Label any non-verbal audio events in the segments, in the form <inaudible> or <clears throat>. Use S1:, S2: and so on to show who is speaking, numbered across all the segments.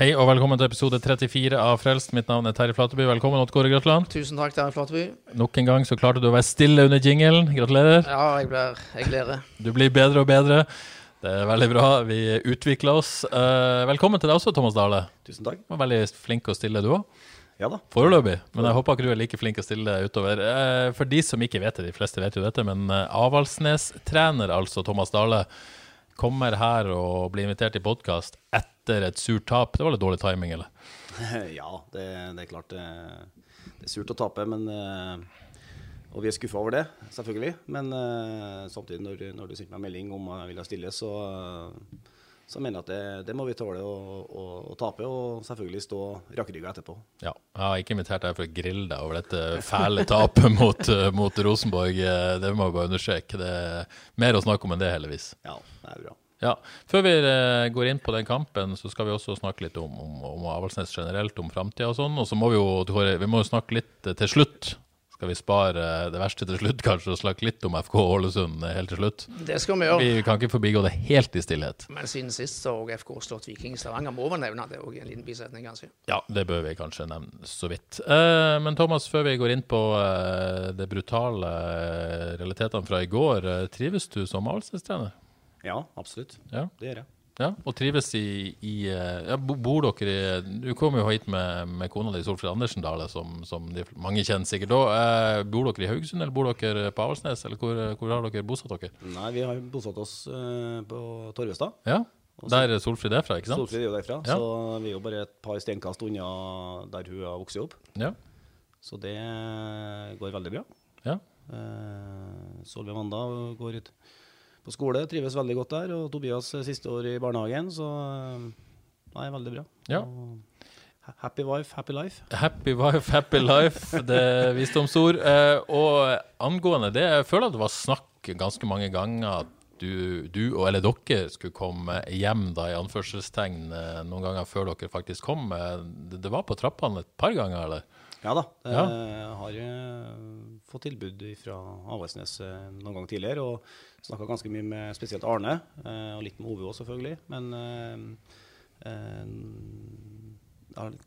S1: Hei og velkommen til episode 34 av Frelst. Mitt navn er Terje Flateby. Velkommen, Odd Kåre Grøtland.
S2: Tusen takk, Terje Flateby.
S1: Nok en gang så klarte du å være stille under jingelen. Gratulerer.
S2: Ja, jeg, blir, jeg gleder.
S1: Du blir bedre og bedre. Det er veldig bra. Vi utvikler oss. Eh, velkommen til deg også, Thomas Dale.
S3: Tusen takk.
S1: Du var veldig flink og stille, du òg.
S3: Ja da.
S1: Foreløpig. Men jeg håper ikke du er like flink og stille utover. Eh, for de som ikke vet det, de fleste vet jo dette, men eh, Avaldsnes-trener, altså Thomas Dale, kommer her og blir invitert i podkast etter et surt tap. Det var litt dårlig timing, eller? <laughs>
S3: Ja, det, det er klart det, det er surt å tape, men eh, Og vi er skuffa over det, selvfølgelig. Men eh, samtidig, når, når du sendte meg melding om jeg ville stille, så, eh, jeg mener at det, det må vi tåle å, å, å tape, og selvfølgelig stå rakrygga etterpå.
S1: Ja, jeg har ikke invitert deg for å grille deg over dette fæle tapet <laughs> mot, mot Rosenborg. Det må jeg bare understreke. Det er mer å snakke om enn det, heldigvis.
S3: Ja, det er bra.
S1: Ja, Før vi eh, går inn på den kampen, så skal vi også snakke litt om, om, om Avaldsnes generelt, om framtida og sånn. Og så må vi jo vi må snakke litt eh, til slutt. Skal vi spare det verste til slutt, kanskje, og snakke litt om FK Ålesund helt til slutt?
S2: Det skal vi gjøre.
S1: Vi kan ikke forbigå det helt i stillhet.
S2: Men siden sist så har FK slått Viking i Stavanger. Må vel nevne det òg i en liten bisetning, kanskje.
S1: Ja, det bør vi kanskje nevne så vidt. Eh, men Thomas, før vi går inn på eh, det brutale eh, realitetene fra i går, trives du som Avaldsnes-trener?
S3: Ja, absolutt.
S1: Ja.
S3: Det gjør jeg.
S1: Ja, og trives i, i eh, ja, Bor dere i Du kom jo hit med, med kona di, Solfrid Andersen Dale, som, som de, mange kjenner sikkert da. Eh, bor dere i Haugesund, eller bor dere på Avaldsnes, eller hvor, hvor har dere bosatt dere?
S3: Nei, vi har bosatt oss eh, på Torvestad.
S1: Ja, Der Solfrid er fra, ikke sant?
S3: Solfrid er jo derfra,
S1: Ja.
S3: så vi er jo bare et par steinkast unna der hun har vokst opp.
S1: Ja.
S3: Så det går veldig bra.
S1: ja.
S3: Eh, Solveig Wanda går ut på skole, trives veldig godt der. Og Tobias siste år i barnehagen, så eh, nei, veldig bra.
S1: Ja.
S3: Happy wife, happy life.
S1: Happy wife, happy life, det er visdomsord. Eh, og angående det, jeg føler at det var snakk ganske mange ganger at du, du og eller dere skulle komme hjem, da, i anførselstegn, eh, noen ganger før dere faktisk kom. Det, det var på trappene et par ganger, eller?
S3: Ja da. Jeg
S1: Ja.
S3: har eh, fått tilbud fra Avaldsnes noen gang tidligere. Og snakka ganske mye med spesielt Arne, eh, og litt med Ove òg, selvfølgelig. Men uh, eh,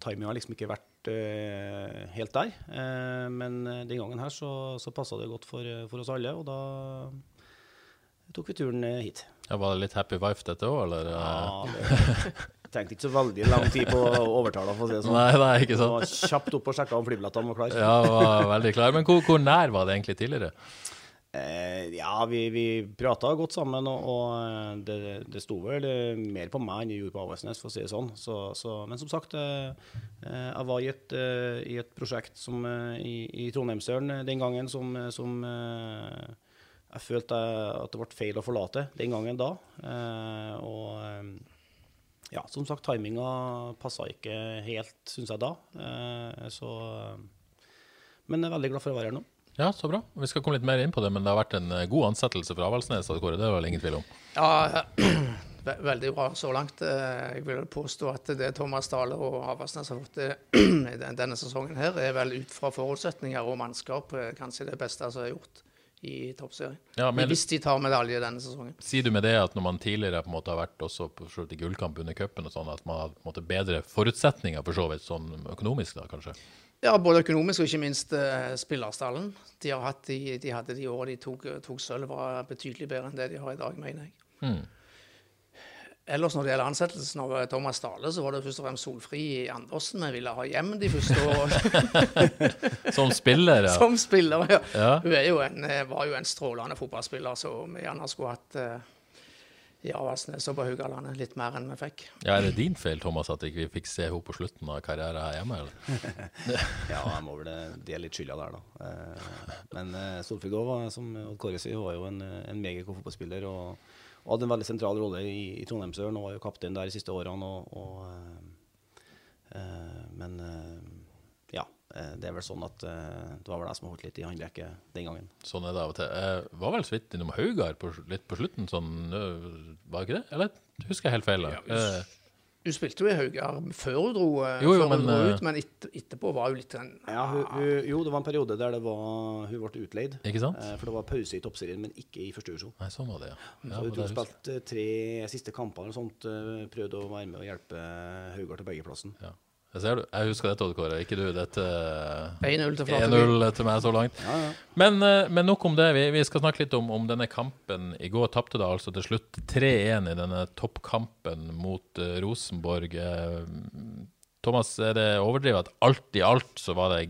S3: timinga har liksom ikke vært uh, helt der. Uh, men eh, den gangen her så, så passa det godt for, eh, for oss alle, og da tok vi turen eh, hit.
S1: Ja, var det litt happy wife dette òg, eller?
S3: Ja, det trengte ikke så veldig lang tid på å overtale, for å si det sånn.
S1: Nei, nei, ikke sant.
S3: var kjapt opp og sjekka om flybillettene var klare.
S1: Ja, var veldig klar. Men hvor, hvor nær var det egentlig tidligere?
S3: Eh, ja, vi, vi prata godt sammen, og, og eh, det, det sto vel mer på meg enn det gjorde på Avaldsnes, for å si det sånn. Så, så, men som sagt, eh, eh, jeg var i et, eh, i et prosjekt som, i, i Trondheimsøren den gangen som, som eh, jeg følte at det ble feil å forlate den gangen da. Og ja, som sagt, timinga passa ikke helt, syns jeg da. Så Men jeg er veldig glad for å være her nå.
S1: Ja, så bra. Vi skal komme litt mer inn på det, men det har vært en eh, god ansettelse fra Avaldsnes, Kåre. Det er vel ingen tvil om.
S2: Ja, <clears throat> ve- veldig bra så langt. Eh, Jeg vil påstå at det Thomas Dale og Avaldsnes har fått <clears throat> i denne sesongen her, er vel ut fra forutsetninger og mannskap eh, kanskje det beste som er gjort i toppserien.
S1: Ja, men-
S2: Hvis de tar medalje denne sesongen.
S1: Sier du med det at når man tidligere på en måte har vært også på i gullkamp under cupen og sånn, at man har på en måte bedre forutsetninger for så vidt sånn økonomisk, da kanskje?
S2: Ja, både økonomisk og ikke minst uh, spillerstallen. De, har hatt de, de hadde de årene de tok, tok sølv, var betydelig bedre enn det de har i dag, mener jeg.
S1: Mm.
S2: Ellers når det gjelder ansettelsen av eh, Thomas Dale, så var det først og fremst Solfri i Andersen vi ville ha hjem de første årene. <laughs>
S1: Som spiller, ja.
S2: Som spiller, ja.
S1: Ja.
S2: Hun jo en, eh, var jo en strålende fotballspiller, så vi gjerne skulle hatt eh, i Avaldsnes og på Haugalandet. Litt mer enn vi fikk.
S1: Ja, Er det din feil, Thomas, at ikke vi fikk se henne på slutten av karrieren her hjemme? eller? <laughs>
S3: Ja, jeg må vel dele litt skylda der, da. Eh, Men eh, Solfrid Gaa, var, som Odd Kåre sier, var jo en, en meget god fotballspiller. Og, og hadde en veldig sentral rolle i, i Trondheimsøren og var jo kaptein der de siste årene. Og, og, eh, men ja, det er vel sånn at eh, det var vel jeg som holdt litt i håndbrekket den gangen.
S1: Sånn er det av og til. Jeg var vel så vidt innom Haugar litt på slutten, sånn, var ikke det? Eller husker jeg helt feil? da? Eh,
S2: Du spilte jo i Haugar før hun dro, eh,
S1: Jo, jo,
S2: før hun
S1: men,
S2: dro
S1: eh,
S2: ut, men et, etterpå var hun litt en
S3: Ja, hun, hun, jo, det var en periode der det var, hun ble utleid.
S1: Ikke sant?
S3: Eh, For det var pause i toppserien, men ikke i første divisjon.
S1: Nei, sånn var det, ja. ja
S3: Så hun
S1: det
S3: tok
S1: husker jeg.
S3: spilt eh, tre siste kamper og sånt. eh, Prøvde å være med og hjelpe Haugar til bergeplassen.
S1: Ja. Jeg ser du. Jeg husker dette, Odd Kåre. Ikke du. Dette
S2: 1-0 til
S1: til meg så langt. Men, ja. men nok om det. Vi, vi skal snakke litt om, om denne kampen. I går tapte da altså til slutt 3-1 i denne toppkampen mot uh, Rosenborg. Eh, Thomas, er det overdrevet at alt i alt så var det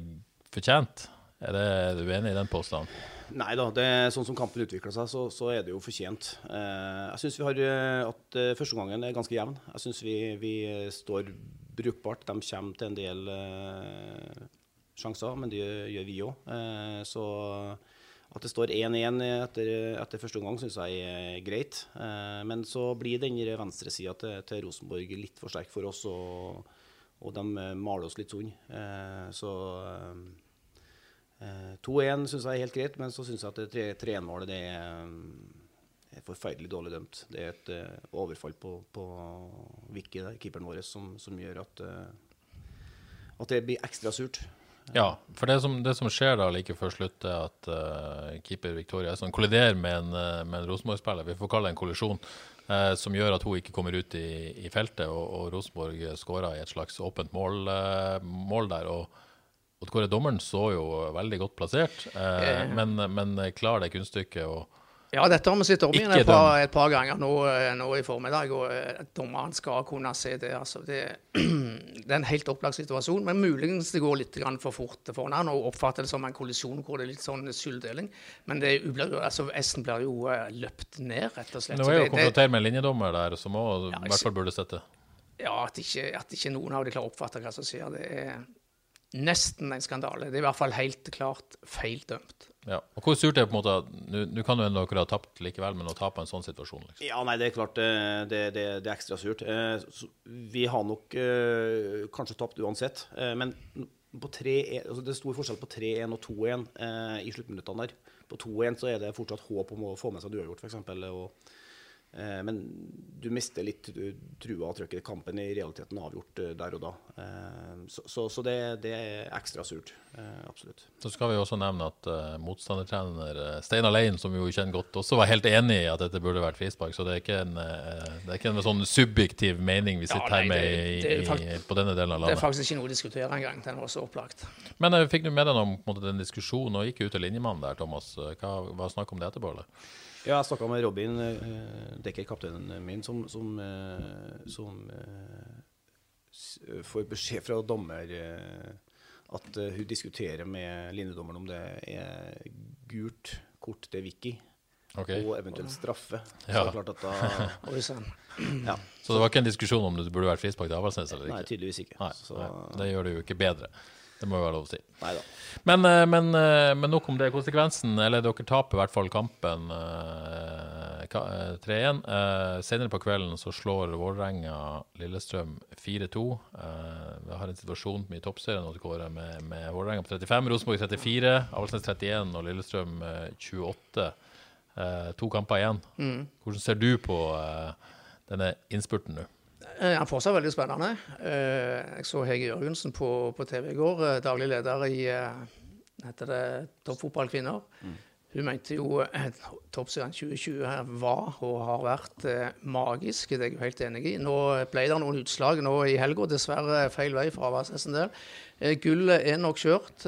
S1: fortjent? Er, det, er du enig i den påstanden?
S3: Nei da, det sånn som kampen utvikler seg, så, så er det jo fortjent. Eh, jeg syns vi har eh, at eh, første gangen er ganske jevn. Jeg syns vi, vi står brukbart. De kommer til en del eh, sjanser, men det gjør, gjør vi òg. Eh, så at det står 1-1 etter, etter første omgang, syns jeg er greit. Eh, men så blir den venstresida til, til Rosenborg litt for sterk for oss, og, og de eh, maler oss litt sånn. Eh, så eh, Eh, 2-1 syns jeg er helt greit, men så syns jeg at 3-1-målet det er, er forferdelig dårlig dømt. Det er et uh, overfall på, på Vicky, keeperen vår, som, som gjør at, uh, at det blir ekstra surt.
S1: Ja, for det som, det som skjer da like før slutt, er at uh, keeper Victoria Esson kolliderer med en, med en Rosenborg-spiller. Vi får kalle det en kollisjon. Uh, som gjør at hun ikke kommer ut i, i feltet, og, og Rosenborg skåra i et slags åpent mål, uh, mål der. og Odd Kåre dommeren så jo veldig godt plassert, eh, men, men klarer det kunststykket å
S2: Ja, dette har vi sett om igjen et par, et par ganger nå, eh, nå i formiddag, og eh, dommeren skal kunne se det. Altså, det, <clears throat> det er en helt opplagt situasjon, men muligens det går litt grann for fort for han og oppfatter det som en kollisjon hvor det er litt sånn skylddeling. Men det blir jo, altså, S-en blir jo eh, løpt ned, rett og slett.
S1: Nå er jo
S2: det- det-
S1: konfrontert med en linjedommer der, som òg
S2: Ja,
S1: i hvert fall burde sette.
S2: Ja, at ikke, at ikke noen av de klarer å oppfatte hva som skjer, det er nesten en skandale. Det er i hvert fall helt klart feil dømt.
S1: Ja. Og Hvor surt er det på en måte Nå kan jo en dere ha tapt likevel, men å tape en sånn situasjon, liksom.
S3: Ja, nei, det er klart eh, det, det, det er ekstra surt. Eh, Vi har nok eh, kanskje tapt uansett, men på 3 altså det er stor forskjell på 3-1 og 2-1 eh, i sluttminuttene der. På 2-1 så er det fortsatt håp om å få med seg en uavgjort, f.eks. Eh, men du mister litt trua og trøkket. Kampen i realiteten avgjort eh, der og da. Eh, så så, så det, det er ekstra surt. Eh, absolutt.
S1: Så skal vi også nevne at uh, motstandertrener uh, Steinar Lein, som vi jo kjenner godt, også var helt enig i at dette burde vært frispark. Så det er ikke en, eh, det er ikke en sånn subjektiv mening vi
S2: Ja,
S1: sitter her med i,
S2: det er
S1: i, på denne delen av landet.
S2: Det er faktisk ikke noe å diskutere engang. Den var så opplagt.
S1: Men jeg fikk du med deg noe om den diskusjonen og gikk ut til linjemannen der, Thomas? Uh, Hva var snakk om det etterpå, eller?
S3: Ja, jeg snakka med Robin uh, Dekker, kapteinen min, som, som, uh, som uh, får beskjed fra dommer at hun diskuterer med linjedommeren om det er gult kort til Vicky
S1: Okay.
S3: og eventuelt straffe. Så
S1: Ja.
S3: det klart at da <laughs> <clears throat> Ja.
S1: Så det var ikke en diskusjon om det burde vært frispark til Avaldsnes eller
S3: Nei, tydeligvis ikke.
S1: Nei,
S3: Så,
S1: nei, det gjør det jo ikke bedre. Det må jo være lov å si.
S3: Neida.
S1: Men, eh, men, eh, men nok om det. Konsekvensen, eller dere taper i hvert fall kampen eh, eh, 3-1. Eh, senere på kvelden så slår Vålerenga Lillestrøm 4-2. Eh, vi har en situasjon i toppserien Odd Kåre, med, med Vålerenga på 35, Rosenborg 34, Avaldsnes 31 og Lillestrøm eh, 28. Eh, to kamper igjen. Hvordan ser du på denne innspurten nå?
S2: Eh, Han fortsatt veldig spennende. Eh, Jeg så Hege Jørgensen på, på TV i går, eh, daglig leder i heter det Toppfotball kvinner. Hun mente jo Toppserien 2020 her var og har vært magisk, det er jeg jo helt enig i. Nå ble det noen utslag nå i helga, dessverre feil vei for Avaldsnes en del. Gullet er nok kjørt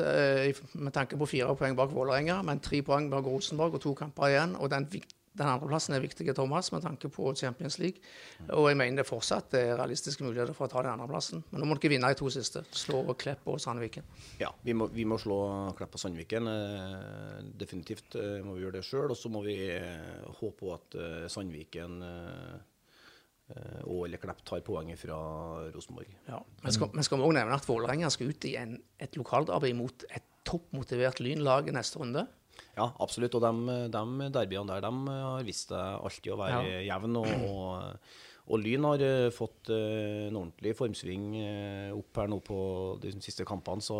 S2: med tanke på fire poeng bak Vålerenga, men tre poeng bak Rosenborg og to kamper igjen. Og den vik den andreplassen er viktig, Thomas, med tanke på Champions League. Og jeg mener det fortsatt er realistiske muligheter for å ta den andreplassen. Men nå må dere vinne i to siste. Slå Klepp og Sandviken.
S3: Ja, vi må, vi må slå Klepp og Sandviken. Eh, definitivt eh, må vi gjøre det sjøl. Og så må vi eh, håpe på at eh, Sandviken eh, eh, og eller Klepp tar poenget fra Rosenborg.
S2: Ja. Men skal, men skal vi òg nevne at Vålerenga skal ut i en, et lokaldarbeid mot et toppmotivert Lynlag neste runde?
S3: Ja, absolutt. Og de, de derbyene der de har vist seg alltid å være
S2: Ja.
S3: jevne. Og, og, og Lyn har eh, fått eh, en ordentlig formsving eh, opp her nå på de siste kampene. Så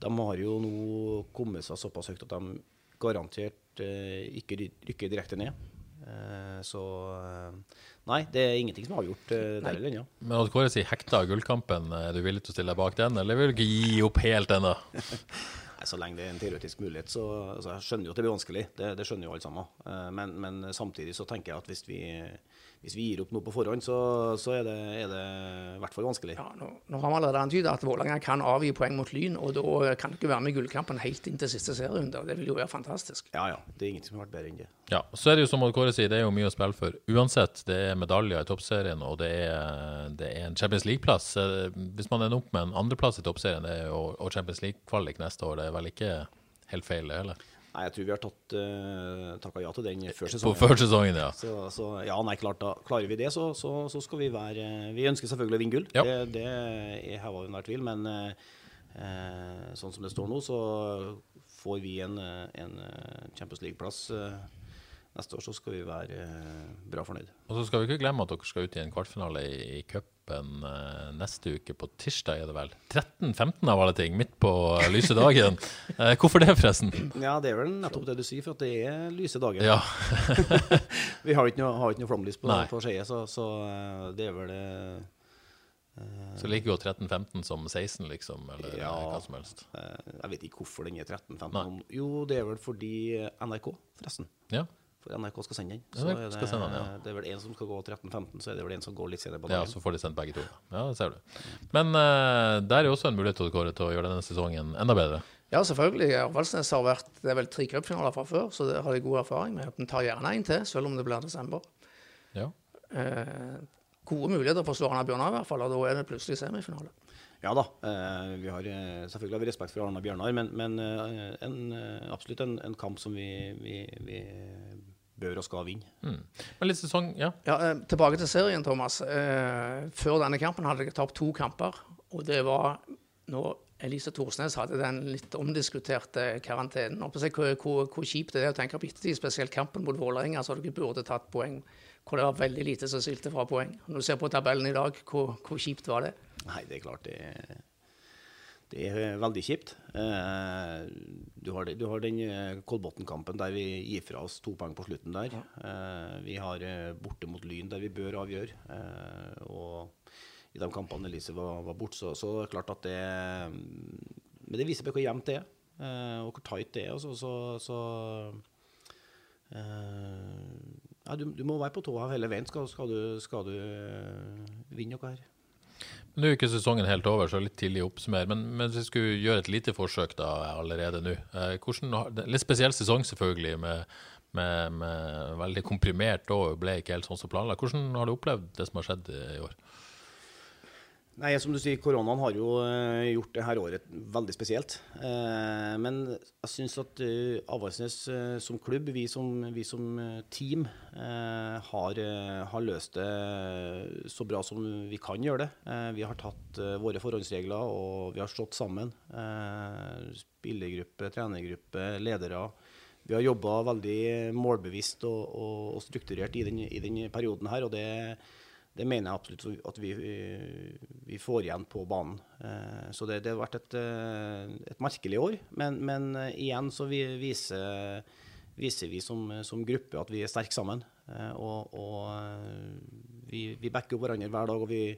S3: de har jo nå kommet seg såpass høyt at de garantert ikke rykker direkte ned. Eh, så Nei, det er ingenting som er avgjort der eller ennå.
S1: Men Odd Kåre sier hekta gullkampen. Er du villig til å stille deg bak den, eller vil du ikke gi opp helt ennå? <laughs>
S3: Så lenge det er en teoretisk mulighet, så altså, Jeg skjønner jo at det blir vanskelig, det, det skjønner jo alle sammen. Eh, Men, men samtidig så tenker jeg at hvis vi, hvis vi gir opp noe på forhånd, så, så er, det, er det i hvert fall vanskelig.
S2: Ja, nå, nå har vi allerede antydet at Vålerenga kan avgi poeng mot Lyn, og da kan dere ikke være med i gullkampen helt inn til siste serierunde. og Det vil jo være fantastisk.
S3: Ja, ja. Det er ingenting som har vært bedre enn det.
S1: Ja, så er det jo som Odd Kåre sier, det er jo mye å spille for. Uansett, det er medaljer i toppserien, og det er, det er en Champions League-plass. Eh, Hvis man ender opp med en andreplass i toppserien det er jo, og Champions League-kvalik neste år, det er vel ikke helt feil, det heller?
S3: Nei, jeg tror vi har tatt uh, takka ja til den før sesongen.
S1: På
S3: før
S1: sesongen. ja.
S3: Så, så ja, nei, klart da. Klarer vi det, så, så, så skal vi være Vi ønsker selvfølgelig å vinne gull.
S1: Ja.
S3: Det, det er heva under tvil. Men eh, eh, sånn som det står nå, så får vi en, eh, en eh, Champions League-plass eh, neste år, så skal vi være eh, bra fornøyd.
S1: Og så skal vi ikke glemme at dere skal ut i en kvartfinale i, i cupen eh, neste uke, på tirsdag er det vel? 13-15 av alle ting, midt på eh, lyse dagen. <laughs> Eh, hvorfor det, forresten?
S3: Ja, det er vel nettopp det du sier, for at det er lyse dager.
S1: Ja, <laughs>
S3: Vi har ikke noe, har ikke noe flomlys på, på Skeie, så, så det er vel eh,
S1: så ligger jo 13-15 som 16, liksom, eller
S3: Ja.
S1: hva som helst.
S3: Jeg vet ikke hvorfor den er 13-15. Jo, det er vel fordi NRK, forresten.
S1: Ja.
S3: For NRK skal sende den.
S1: Ja,
S3: Så
S1: det
S3: er
S1: sende den, ja.
S3: det er vel en som skal gå 13-15, så er det vel en som går litt senere på dagen.
S1: Ja, så får de sendt begge to. Ja, det ser du. Men uh, der er også en mulighet til Kåre til å gjøre denne sesongen enda bedre.
S2: Ja, selvfølgelig. Valsnes har vært Det er vel tre cupfinaler fra før, så det har de god erfaring med. De tar gjerne en til, selv om det blir desember.
S1: Ja.
S2: Eh, gode muligheter for å slå Arna Bjørnar, i hvert fall, og da er det plutselig semifinale.
S3: Ja da. Eh, vi har, eh, selvfølgelig har vi respekt for Arna Bjørnar, men, men eh, en, eh, absolutt en, en kamp som vi, vi, vi bør og skal vinne.
S1: Mm. Men litt sesong, ja.
S2: Ja, eh, tilbake til serien, Thomas. Eh, før denne kampen hadde jeg tapt to kamper. Og det var når Elise Thorsnes hadde den litt omdiskuterte karantenen. Og på å Hvor, hvor, hvor kjipt det er å tenke på ettertid, spesielt kampen mot Vålerenga, så dere burde tatt poeng. Hvor det var veldig lite som sylte fra poeng. Når du ser på tabellen i dag, hvor, hvor kjipt var det?
S3: Nei, det er klart det er, det er veldig kjipt. Eh, du, har, du har den eh, Kolbotn-kampen der vi gir fra oss to poeng på slutten der. Ja. vi har eh, borte mot Lyn der vi bør avgjøre. Eh, og i de kampene Elise var, var borte, så, så er det klart at det Men det viser bare hvor jevnt det er, eh, og hvor tight det er. og Så, så, så eh, ja, du, du må være på tåa hele veien skal, skal du, skal du eh, vinne noe her.
S1: Nå er ikke sesongen helt over, så litt tidlig å oppsummere. Men, men hvis vi skulle gjøre et lite forsøk da allerede nå eh, hvordan, Litt spesiell sesong selvfølgelig, med, med, med veldig komprimert og ble ikke helt sånn som planlagt. Hvordan har du opplevd det som har skjedd i år?
S3: Nei, som du sier, koronaen har jo eh, gjort det her året veldig spesielt. Eh, men jeg syns at uh, Avaldsnes eh, som klubb, vi som, vi som eh, team, eh, har, eh, har løst det så bra som vi kan gjøre det. Eh, vi har tatt eh, våre forhåndsregler og vi har stått sammen. Eh, spillergruppe, trenergruppe, ledere. Vi har jobba veldig målbevisst og, og, og strukturert i den, i den perioden her. og det det mener jeg absolutt at vi, vi får igjen på banen. Eh, Så det, det har vært et, eh, et merkelig år. Men, men eh, igjen så vi viser, viser vi som, som gruppe at vi er sterke sammen. Og, og vi, vi backer opp hverandre hver dag. og vi,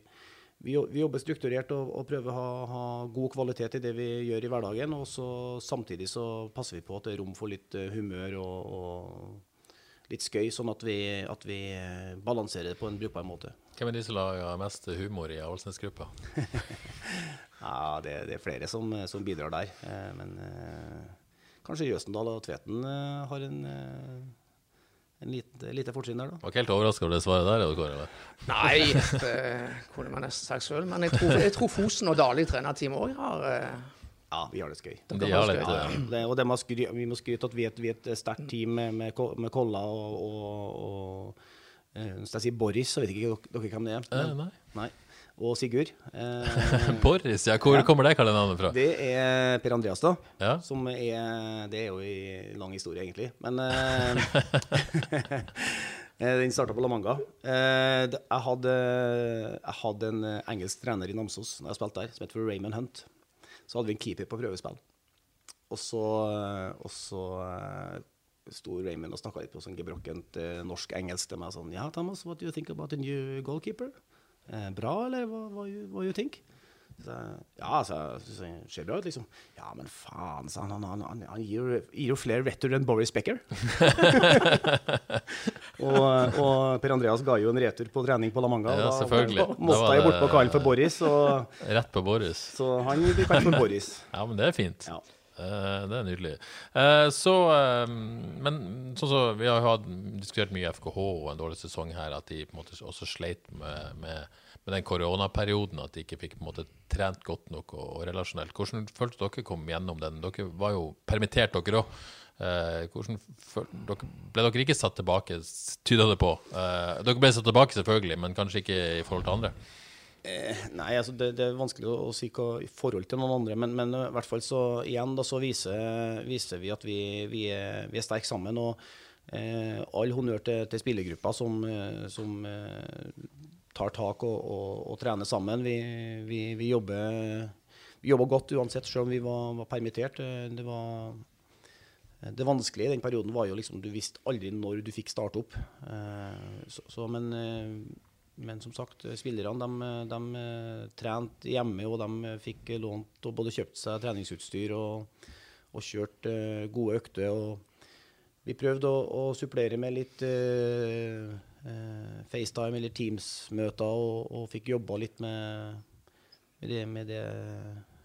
S3: vi, jobber strukturert og, og prøver å ha, ha god kvalitet i det vi gjør i hverdagen. Og så samtidig så passer vi på at det er rom for litt humør og, og litt skøy, sånn at vi, at vi eh, balanserer det på en brukbar måte.
S1: Hvem er de som lager mest humor i Avaldsnes-gruppa? <laughs>
S3: Ja, det, det er flere som, som bidrar der. Eh, men eh, kanskje Jøsendal og Tveten eh, har en, eh, en lite, lite fortrinn der, da.
S1: Var ikke helt overraska over det svaret der? eller, Kåre, eller? <laughs>
S2: Nei, det kunne man nesten sagt sjøl. Men jeg tror, jeg tror Fosen og Dale i trenerteamet òg har
S3: Ja, vi har det skøy.
S1: De har litt,
S2: Ja,
S1: eh,
S3: Det, og det må skry, vi må skryte at vi er et, vi er et sterkt team med, med, med Kolla og, og, og eh, Hvis jeg sier Boris, så vet ikke dere, dere hvem det er.
S1: Men, nei.
S3: Nei. Og Sigurd. Eh, <laughs>
S1: Boris, ja. Hvor kommer det kallenavnet fra?
S3: det er Per Andreas, da.
S1: Ja.
S3: Som er Det er jo en lang historie, egentlig. Men <laughs> eh, <laughs> eh, Den starta på La Manga. Eh, jeg, hadde, jeg hadde en eh, engelsk trener i Namsos da jeg spilte der, som het Raymond Hunt. Så hadde vi en keeper på prøvespill. Og så, eh, og så eh, sto Raymond og snakka litt på sånn gebrokkent eh, norsk-engelsk til meg. sånn, Ja, Thomas, what do you think about the new goalkeeper? Eh, bra, eller hva, hva, hva you think? Så, ja, så jeg, så ser bra ut, liksom. Ja, men faen, sa han. Han, han, han, han gir, gir jo flere retur enn Boris Becker. <laughs> og, og Per Andreas ga jo en retur på trening på La Manga.
S1: Ja,
S3: og
S1: selvfølgelig.
S3: da
S1: Da
S3: Måtte
S1: var
S3: jeg bort på kallen for Boris, og,
S1: Rett på Boris.
S3: så han blir kalt for Boris. <laughs>
S1: Ja, men det er fint.
S3: Ja.
S1: Eh, det er nydelig. Eh, så eh, Men sånn så, vi har jo hatt, diskutert mye FKH og en dårlig sesong her, at de på en måte også sleit med, med, med den koronaperioden, at de ikke fikk på en måte trent godt nok og, og relasjonelt. Hvordan følte dere kom gjennom den? Dere var jo permittert, dere òg. Eh, dere, ble dere ikke satt tilbake, tyda det på? Eh, dere ble satt tilbake, selvfølgelig, men kanskje ikke i forhold til andre?
S3: Nei, altså det, det er vanskelig å, si hva i forhold til noen andre, men, men i hvert fall så igjen da så viser, viser vi at vi, vi er, er sterke sammen. og eh, All honnør til, til spillergruppa som, eh, som eh, tar tak og, og, og trener sammen. Vi, vi, vi, jobber, vi jobber godt uansett, selv om vi var, var permittert. Eh, Det var det vanskelige i den perioden var jo liksom du visste aldri når du fikk starte opp. Eh, så, så, men, eh, men som sagt, spillerne de, de eh, trente hjemme, og de fikk lånt og både kjøpt seg treningsutstyr og, og kjørt eh, gode økter. Vi prøvde å, å supplere med litt eh, eh, FaceTime eller Teams-møter, og, og fikk jobba litt med, med det, med det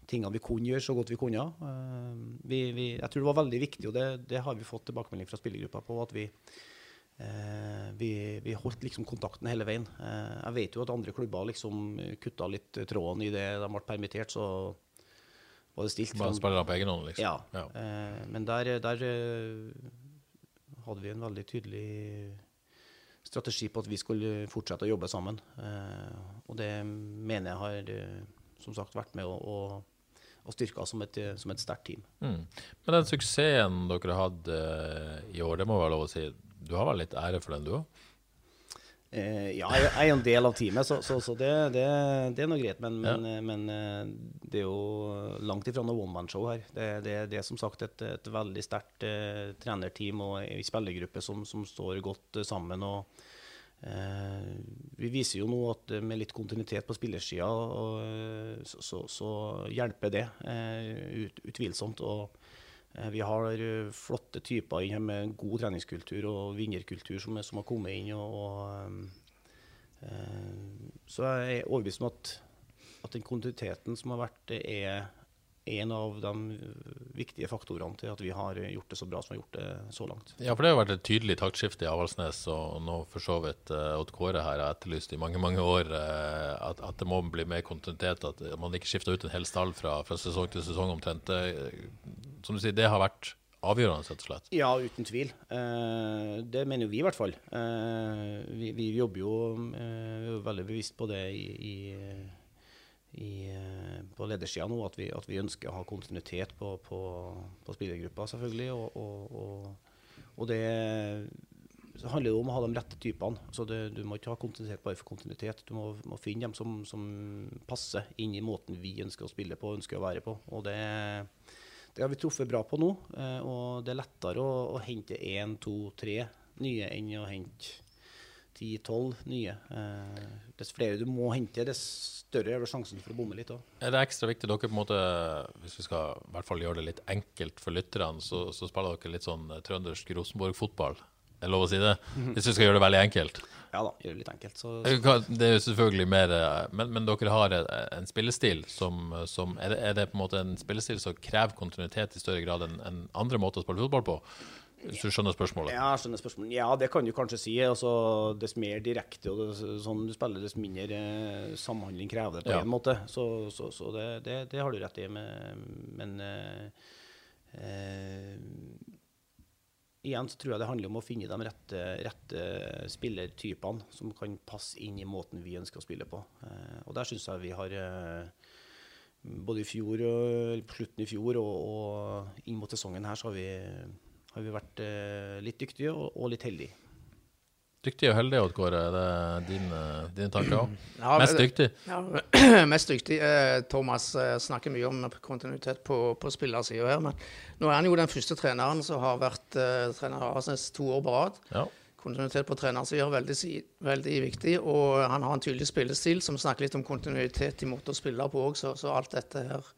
S3: tingene vi kunne gjøre så godt vi kunne. Eh, vi, vi, jeg tror det var veldig viktig, og det, det har vi fått tilbakemelding fra spillergruppa på, at vi, eh, vi, vi holdt liksom kontakten hele veien. Eh, jeg vet jo at andre klubber liksom kutta litt tråden i det de ble permittert, så var det stilt.
S1: Bare spillere på egen hånd, liksom?
S3: ja.
S1: Ja.
S3: Eh, men der, der eh, hadde vi en veldig tydelig strategi på at vi skulle fortsette å jobbe sammen. Eh, og det mener jeg har eh, som sagt vært med å, å, styrke oss som et, som et sterkt team.
S1: Mm. Men den suksessen dere har hatt eh, i år, det må være lov å si. Du har vel litt ære for den, du òg?
S3: Eh, ja, jeg er en del av teamet, så, så, så det, det, det er noe greit. Men, men, eh, men eh, det er jo langt ifra noe one man-show her. Det, det, det er som sagt et, et veldig sterkt eh, trenerteam og ei spillergruppe som, som står godt eh, sammen. og eh, Vi viser jo nå at med litt kontinuitet på spillersida, så, så, så hjelper det ut, utvilsomt. og Vi har eh, flotte typer inn her med god treningskultur og vinnerkultur som, som har kommet inn. Og, og, eh, så jeg er overbevist om at, at den kontinuiteten som har vært, er en av de viktige faktorene til at vi har gjort det så bra som vi har gjort det så langt.
S1: Ja, for det har vært et tydelig taktskifte i Avaldsnes, og nå for så vidt uh, Odd Kåre her har etterlyst i mange mange år eh, at, at det må bli mer kontinuitet, at man ikke skifter ut en hel stall fra, fra sesong til sesong omtrent. Som du sier, det har vært avgjørende, rett og slett.
S3: Ja, uten tvil. Eh, det mener jo vi i hvert fall. Eh, vi, vi jobber jo eh, er jo veldig bevisst på det i, i, i, eh, på ledersida nå, at vi, at vi ønsker å ha kontinuitet på, på, på spillergruppa, selvfølgelig. Og, og, og, og det handler jo om å ha de rette typene. Så det, Du må ikke ha kontinuitet bare for kontinuitet. Du må, må finne dem som, som passer inn i måten vi ønsker å spille på ønsker å være på. Og det det har vi truffet bra på nå, eh, og det er lettere å, å hente én, to, tre nye enn å hente ti-tolv nye. Eh, Dess flere du må hente, dess større er vel sjansen for å bomme litt òg.
S1: Er det ekstra viktig dere på en måte, hvis vi skal i hvert fall gjøre det litt enkelt for lytterne, så, så spiller dere litt sånn eh, trøndersk Rosenborg-fotball? Er det lov å si det? Hvis vi skal gjøre det veldig enkelt.
S3: Ja da, gjør det litt enkelt. Så,
S1: så. Det er jo selvfølgelig mer eh, Men, men dere har eh, en spillestil som, som er, det, er det på en måte en spillestil som krever kontinuitet i større grad enn enn andre måter å spille fotball på? Hvis du skjønner spørsmålet?
S3: Ja, jeg skjønner spørsmålet. Ja, det kan du kanskje si. Altså, dess mer direkte og det, sånn du spiller, dess mindre eh, samhandling krever det på
S1: Ja.
S3: en måte. Så, så, så det, det, det har du rett i. Men, men eh, eh, igjen så tror jeg det handler om å finne de rette, rette spillertypene som kan passe inn i måten vi ønsker å spille på. Eh, og der syns jeg vi har både i fjor slutten i fjor og, og inn mot sesongen her, så har vi, har vi vært eh, litt dyktige og, og litt heldige.
S1: Dyktig og heldig, Odd Kåre. Det er dine, dine tanker òg. <clears throat>
S2: Ja,
S1: Mest dyktig?
S2: Ja, <clears throat> mest dyktig. Eh, Thomas eh, snakker mye om kontinuitet på, på spillersida her, men nå er han jo den første treneren som har vært uh, trener av Arsnes to år på rad.
S1: Ja.
S2: Kontinuitet på trenersida er veldig, veldig viktig, og han har en tydelig spillestil som snakker litt om kontinuitet i måte å spille på òg, så, så alt dette her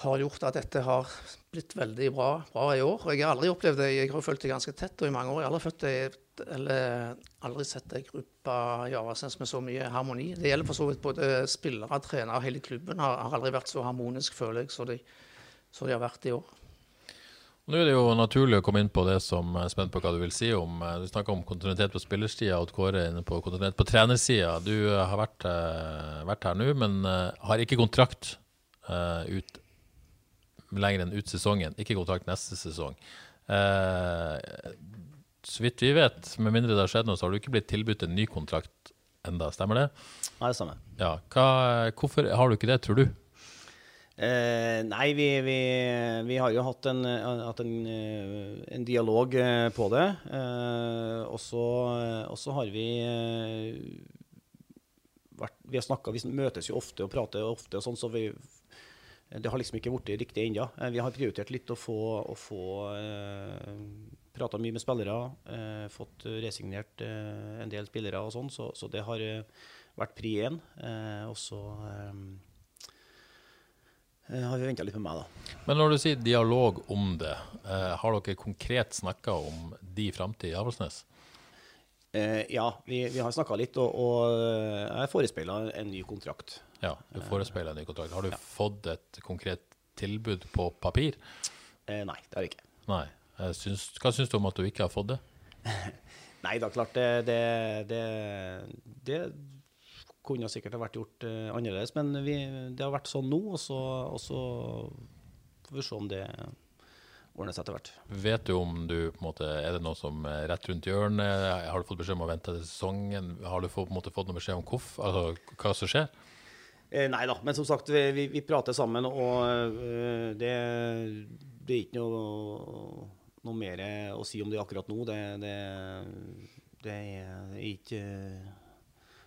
S2: har gjort at dette har blitt veldig bra, bra i år. Og jeg har aldri opplevd det, jeg har fulgt det ganske tett og i mange år. Jeg har aldri, født det, eller, aldri sett ei gruppe i Avaldsnes med så mye harmoni. Det gjelder for så vidt både spillere, trenere, hele klubben har, har aldri vært så harmonisk, føler jeg, som de, de har vært i år.
S1: Nå er det jo naturlig å komme inn på det som er spent på hva du vil si om. eh, Du snakker om kontinuitet på spillersida, og Kåre inne på kontinuitet på trenersida. Du eh, har vært, eh, vært her nå, men eh, har ikke kontrakt eh, ut lenger enn ut sesongen. Ikke kontrakt neste sesong. Eh, så vidt vi vet, med mindre det har skjedd noe, så har du ikke blitt tilbudt en ny kontrakt enda, stemmer det?
S3: Nei, det stemmer.
S1: Ja. Hva, hvorfor har du ikke det, tror du?
S3: Eh, nei, vi, vi, vi har jo hatt en, hatt en, eh, en dialog eh, på det. Eh, og så har vi eh, vært Vi har snakka Vi møtes jo ofte og prater ofte, og sånn, så vi det har liksom ikke blitt riktig ennå. Eh, Vi har prioritert litt å få, å få eh, prata mye med spillere, eh, fått resignert eh, en del spillere og sånn, så, så det har eh, vært pri én. Eh, og så har vi venta litt med meg, da.
S1: Men når du sier dialog om det, har dere konkret snakka om de framtid i Avaldsnes?
S3: Eh, ja, vi, vi har snakka litt, og, og jeg forespeila en ny kontrakt.
S1: Ja, du forespeiler en ny kontrakt. Har du fått et konkret tilbud på papir?
S3: Eh, nei, det har jeg ikke.
S1: Nei. Syns, hva syns du om at du ikke har fått det? <laughs>
S3: Nei da, klart det Det, det, det kunne sikkert ha vært gjort uh, annerledes, men vi, det har vært sånn nå, og så, og så får vi se om det ordner seg etter hvert.
S1: Vet du om du på en måte, Er det noe som er rett rundt hjørnet? Har du fått beskjed om å vente til sesongen? Har du fått, på en måte fått noe beskjed om hvorf, altså, hva som skjer?
S3: Eh, nei da, men som sagt, vi, vi, prater sammen, og eh, det, det er ikke noe, noe mer å si om det akkurat nå. Det, det, det er ikke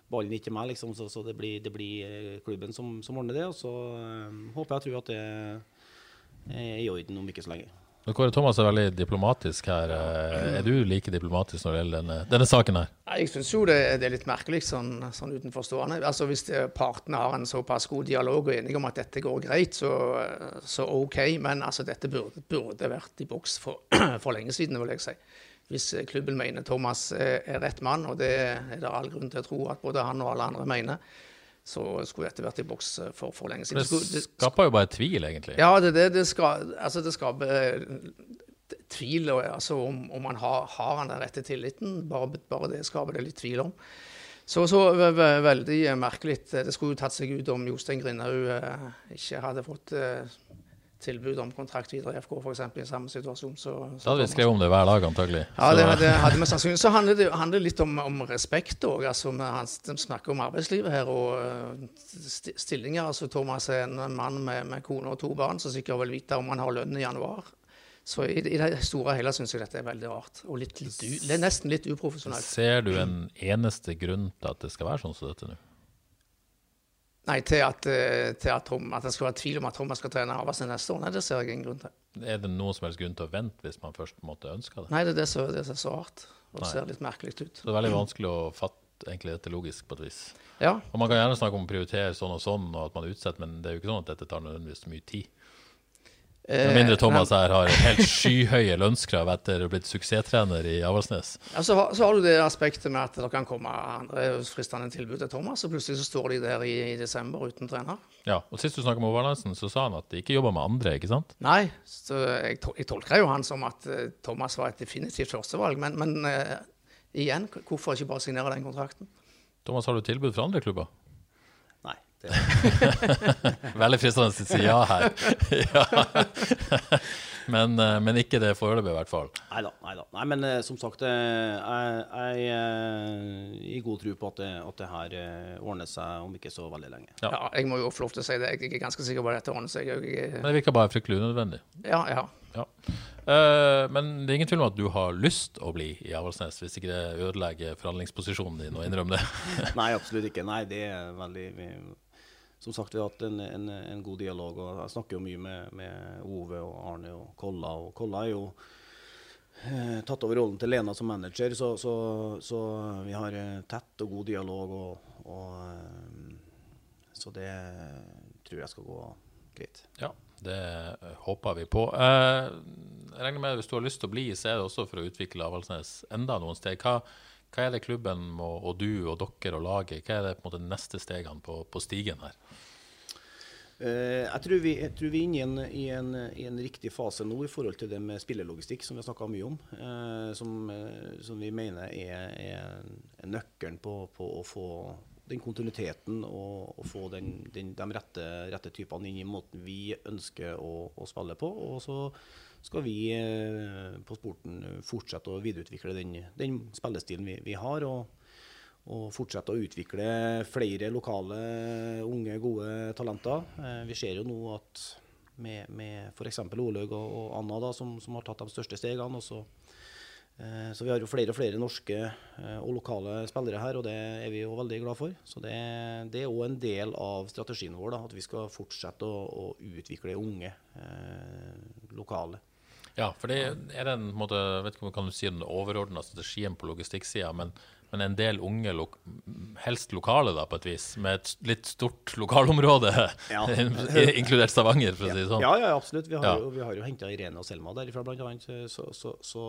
S3: Ballen ikke meg, liksom, så, så det, blir, det blir eh, klubben som, som ordner det. Og så eh, håper jeg og tror at det er i orden om ikke så lenge.
S1: Kåre Thomas er veldig diplomatisk her. Eh, Er du like diplomatisk når det gjelder denne, denne saken her?
S2: Jeg syns jo det, det er litt merkelig sånn, sånn utenforstående. Altså Hvis partene har en såpass god dialog og er enige om at dette går greit, så, så OK. Men altså, dette burde, burde vært i boks for, <clears throat> for lenge siden, vil jeg si. Hvis eh, klubben mener Thomas er rett mann, og det er det all grunn til å tro at både han og alle andre mener, så skulle dette vært i boks eh, for, for lenge siden.
S1: Det
S2: skulle- det-
S1: skaper jo bare tvil, egentlig.
S2: ja, det, det, det, skal, altså det skaper eh, tvil altså om, om man har, har den rette tilliten. Bare, bare det skaper det litt tvil om. Så, så ve- ve- veldig merkelig. Det skulle jo tatt seg ut om Jostein Grindhaug eh, ikke hadde fått tilbud om kontrakt videre i FK, f.eks. i samme situasjon. Så,
S1: Da hadde vi skrevet om det hver dag, antagelig.
S2: ja, det
S1: det
S2: hadde, vi sannsynligvis. Så handler det handler litt om, om respekt òg. Altså, han snakker om arbeidslivet her og st stillinger. Altså, Thomas er en mann med, med kone og to barn som sikkert vil vite om han har lønn i januar. Så i, i det store og hele syns jeg dette er veldig rart. Og litt, litt det er nesten litt uprofesjonelt.
S1: Ser du en eneste grunn til at det skal være sånn som dette nå?
S2: Nei, til at, eh, til at, Tom, at det skal være tvil om at Thomas skal trene Avaldsnes neste år, nei, det ser jeg ingen grunn til.
S1: Er det noen som helst grunn til å vente hvis man først måtte ønske det?
S2: Nei, det er det som er så rart. Og det ser litt merkelig ut.
S1: Så det er veldig vanskelig å fatte egentlig dette logisk på et vis.
S2: Ja,
S1: Og Man kan gjerne snakke om å prioritere sånn og sånn, og at man utsetter, men det er jo ikke sånn at dette tar nødvendigvis mye tid. Med mindre Thomas her har helt skyhøye lønnskrav etter å ha blitt suksesstrener i Avaldsnes.
S2: Ja, så, så har du det aspektet med at det kan komme andre fristende tilbud til Thomas, og plutselig så står de der i, i desember uten trener.
S1: Ja, og Sist du snakka med Overlandsen, så sa han at de ikke jobba med andre, ikke sant?
S2: Nei, så jeg, jeg tolker jo han som at uh, Thomas var et definitivt førstevalg, men, men uh, igjen, hvorfor ikke bare signere den kontrakten?
S1: Thomas, har du tilbud fra andre klubber? <laughs> Veldig fristende å si ja her. <laughs> ja. <laughs> Men, eh, men ikke det foreløpig, i hvert fall.
S3: nei neida. Nei, da. men eh, som sagt, eh, jeg er i god tro på at det, at det her ordner seg om ikke så veldig lenge.
S1: Ja.
S2: Ja. jeg må jo få lov til å si det. Jeg er ganske sikker på at dette ordner seg. Jeg,
S1: Men det virker bare fryktelig unødvendig.
S2: ja, ja.
S1: Ja. Uh, men det er ingen tvil om at du har lyst å bli i Avaldsnes, hvis ikke det ødelegger forhandlingsposisjonen din, å innrømme det.
S3: Nei, absolutt ikke. Nei, det er veldig Som sagt, vi har hatt en, en, en god dialog. og Jeg snakker jo mye med, med Ove og Arne og Kolla. Og Kolla er jo eh, tatt over rollen til Lena som manager, så, så, så vi har eh, tett og god dialog. Og, og, eh, så det tror jeg skal gå greit.
S1: Ja, det eh, håper vi på. Eh, jeg regner med at Hvis du har lyst til å bli, så er det også for å utvikle Avaldsnes enda noen steg. Hva, hva er det klubben og, og du og dere og laget, hva er det på en måte neste stegene på, på stigen her?
S3: Eh, jeg, tror vi, jeg tror vi er inne i en, i, en, i en riktig fase nå i forhold til det med spillelogistikk, som vi har snakka mye om. Eh, som, eh, som vi mener er, er, nøkkelen på, på, å få den kontinuiteten og, og få den, den, de rette, rette typene inn i måten vi ønsker å, å spille på. Og så skal vi eh, på sporten fortsette å videreutvikle den, den spillestilen vi, vi har. og og fortsette å utvikle flere lokale, unge, gode talenter. Eh, vi ser jo nå at med, med f.eks. Olaug og, og Anna, da, som, som, har tatt de største stegene. Også, eh, så vi har jo flere og flere norske eh, og lokale spillere her, og det er vi jo veldig glad for. Så det, det er òg en del av strategien vår, da, at vi skal fortsette å, å utvikle unge eh, lokale.
S1: Ja, for det er den måte, vet ikke om kan du si den overordna strategien på logistikksida, men, men en del unge, lo, helst lokale da, på et vis, med et litt stort lokalområde,
S3: Ja. <laughs>
S1: inkludert Stavanger, for å si det sånn.
S3: Ja, ja, absolutt. Vi har
S1: Ja.
S3: jo, vi har jo henta Irene og Selma derifra, blant annet. Så, så, så,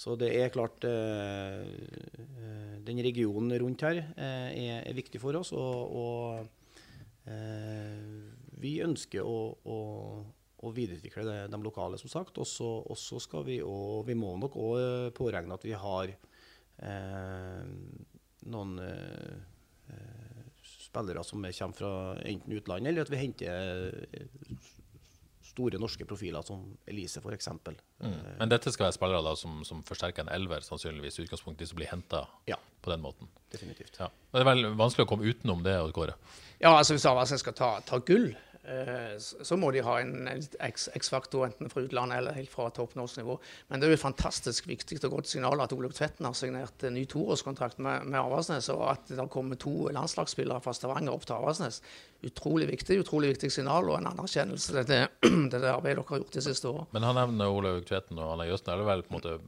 S3: så det er klart eh, eh, Den regionen rundt her eh, er, er viktig for oss. Og, og eh, vi ønsker å, å, og videreutvikle de lokale, som sagt. Og så skal vi og Vi må nok òg påregne at vi har noen eh, eh, spillere som er- kommer fra enten utlandet, eller at vi henter eh, store norske profiler som Elise, f.eks.
S1: Mm. Men dette skal være spillere da, som, som forsterker en elver, sannsynligvis, i utgangspunktet, de som blir henta
S3: Ja.
S1: på den måten.
S3: Definitivt.
S1: Ja. Det er vel vanskelig å komme utenom det, Kåre.
S2: Ja, altså Hvis jeg skal ta, ta gull, eh, så så må de ha en X-faktor enten fra utlandet eller helt fra topp nivå. Men det er jo et fantastisk viktig og godt signal at Olaug Tvetten har signert en ny toårskontrakt med, med Avaldsnes, og at det kommer to landslagsspillere fra Stavanger opp til Avaldsnes. Utrolig viktig utrolig viktig signal og en anerkjennelse til det, det, <clears throat> det arbeidet dere har gjort de siste årene.
S1: Men han nevner Olaug Tvetten og Anna Jøsten. Er Det vel på en måte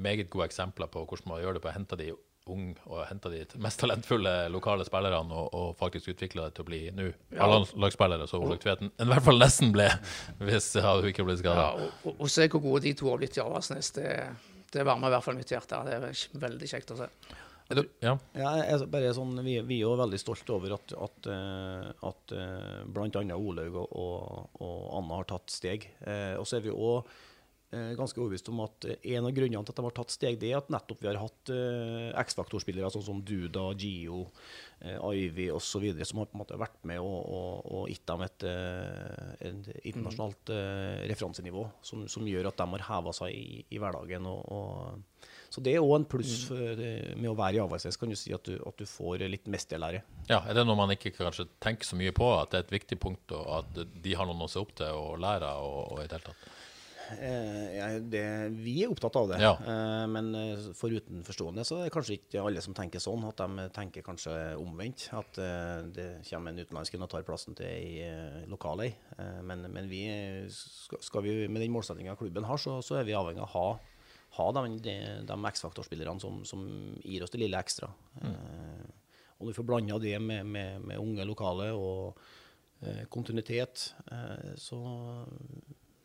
S1: meget gode eksempler på hvordan man gjør det på å hente de unge og henta de mest talentfulle lokale spillerne og, og faktisk utvikla det til å bli nå
S2: Ja.
S1: A-landslagsspillere, som Olaug Tveten i hvert fall nesten ble, <laughs> hvis ja, hun ikke ble skada.
S2: Ja, og, og, og se hvor gode de to har blitt i Avaldsnes, det, det varmer i hvert fall mitt hjerte. Det er veldig kjekt å se.
S1: Ja.
S3: Ja, jeg er bare sånn, vi, vi er jo veldig stolte over at, at, eh, at eh, bl.a. Olaug og, og, og Anna har tatt steg. Eh, og så er vi òg ganske overbevist om at eh, en av grunnene til at de har tatt steg, det er at nettopp vi har hatt uh, X-faktorspillere sånn som Duda, Gio, uh, Ivy osv., som har på en måte vært med og, og, og gitt dem et, eh, et internasjonalt uh, referansenivå, som, som gjør at de har heva seg i, i hverdagen. og, så det er òg en pluss eh, med å være i Avaldsnes, kan du si at du, at du får litt mesterlære.
S1: ja. Er det noe man ikke kanskje tenker så mye på, at det er et viktig punkt, og at de har noen å se opp til og lære og i det hele tatt?
S3: Eh, jeg- det, vi er opptatt av det,
S1: Ja.
S3: eh, men eh, for utenforstående så er det kanskje ikke alle som tenker sånn. At de tenker kanskje omvendt. At det kommer en utenlandsk og tar plassen til ei lokal ei. Eh, men, men vi skal, vi, med den målsettinga klubben har, så, så er vi avhengig av å ha ha de, de, de X-faktorspillerne som, som gir oss det lille ekstra. Eh, og når vi får blanda det med, med, med unge lokale og eh, kontinuitet, eh, så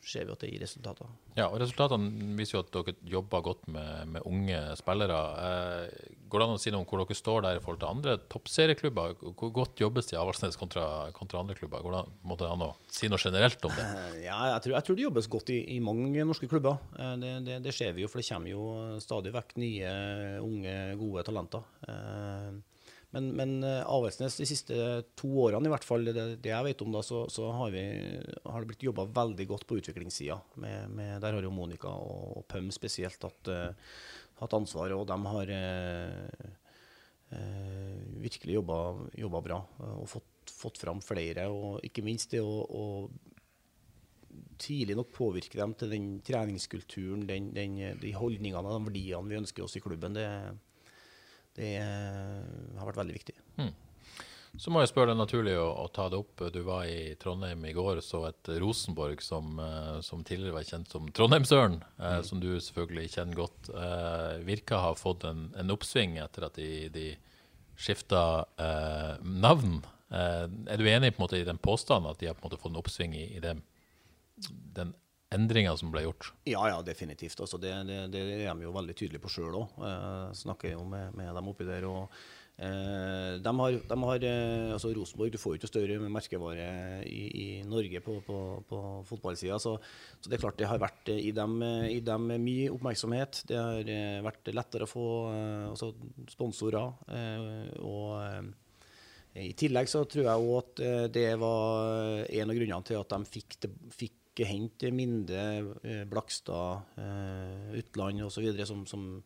S3: ser vi at det gir resultater.
S1: Ja, og Resultatene viser jo at dere jobber godt med, med unge spillere. Eh, går det an å si noe om hvor dere står der i forhold til andre toppserieklubber? Hvor godt jobbes det i Avaldsnes kontra, kontra andre klubber? Går det an, må det an å si noe generelt om det?
S3: Eh, Ja, jeg tror, jeg tror det jobbes godt i, i mange norske klubber. Eh, Det, det, det ser vi jo, for det kommer jo stadig vekk nye, unge, gode talenter. Eh, Men, men eh, Avaldsnes de siste to årene, i hvert fall, det, det jeg vet om, da, så, så har, vi, har det blitt jobba veldig godt på utviklingssida. Med, med, der har jo Monica og, og Pøm spesielt hatt, uh, hatt ansvar, og de har uh, uh, virkelig jobba, jobba bra og fått, fått fram flere. Og ikke minst det å, å tidlig nok påvirke dem til den treningskulturen, den, den, de holdningene og verdiene vi ønsker oss i klubben. Det, det har vært veldig viktig.
S1: Så må jeg spørre deg naturlig å, å ta det opp. Du var i Trondheim i går og så et Rosenborg som, eh, som tidligere var kjent som Trondheimsøren, eh, som du selvfølgelig kjenner godt. Eh, virker å ha fått en, en oppsving etter at de, de skifta eh, navn. Eh, er du enig på en måte i den påstanden at de har på en måte fått en oppsving i, i det, den endringa som ble gjort?
S3: Ja, ja, definitivt. Altså, det, det, det er de jo veldig tydelige på sjøl òg. Eh, snakker jo med, med dem oppi der. og eh, de har, de har eh, altså Rosenborg du får jo ikke større merkevare i, i Norge på, på, på fotballsida. Så, så det er klart det har vært eh, i dem, eh, i dem mye oppmerksomhet. Det har vært lettere å få altså sponsorer. og i tillegg så tror jeg òg at det var en av grunnene til at de fikk, det, fikk hente Minde, eh, Blakstad, eh, Utland osv. Som, som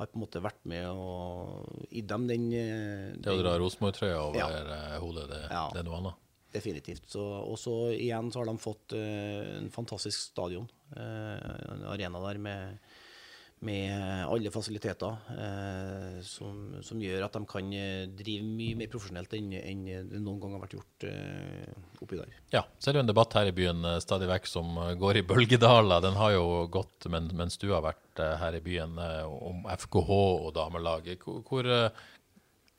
S3: har på en måte vært med og gitt dem den, den
S1: Det å dra Rosenborg-trøya over
S3: Ja.
S1: eh, hodet, det,
S3: Ja.
S1: det er noe annet.
S3: Definitivt. Så, og så igjen så har de fått eh, en fantastisk stadion. Eh, en arena der med, med alle fasiliteter eh, som, som gjør at de kan eh, drive mye mer profesjonelt enn, enn det noen gang har vært gjort eh, oppi der.
S1: Ja, så er det jo en debatt her i byen eh, stadig vekk som eh, går i <laughs> bølgedaler. Den har jo gått men, mens du har vært her i byen, om FKH og damelaget. Hvor, hvor,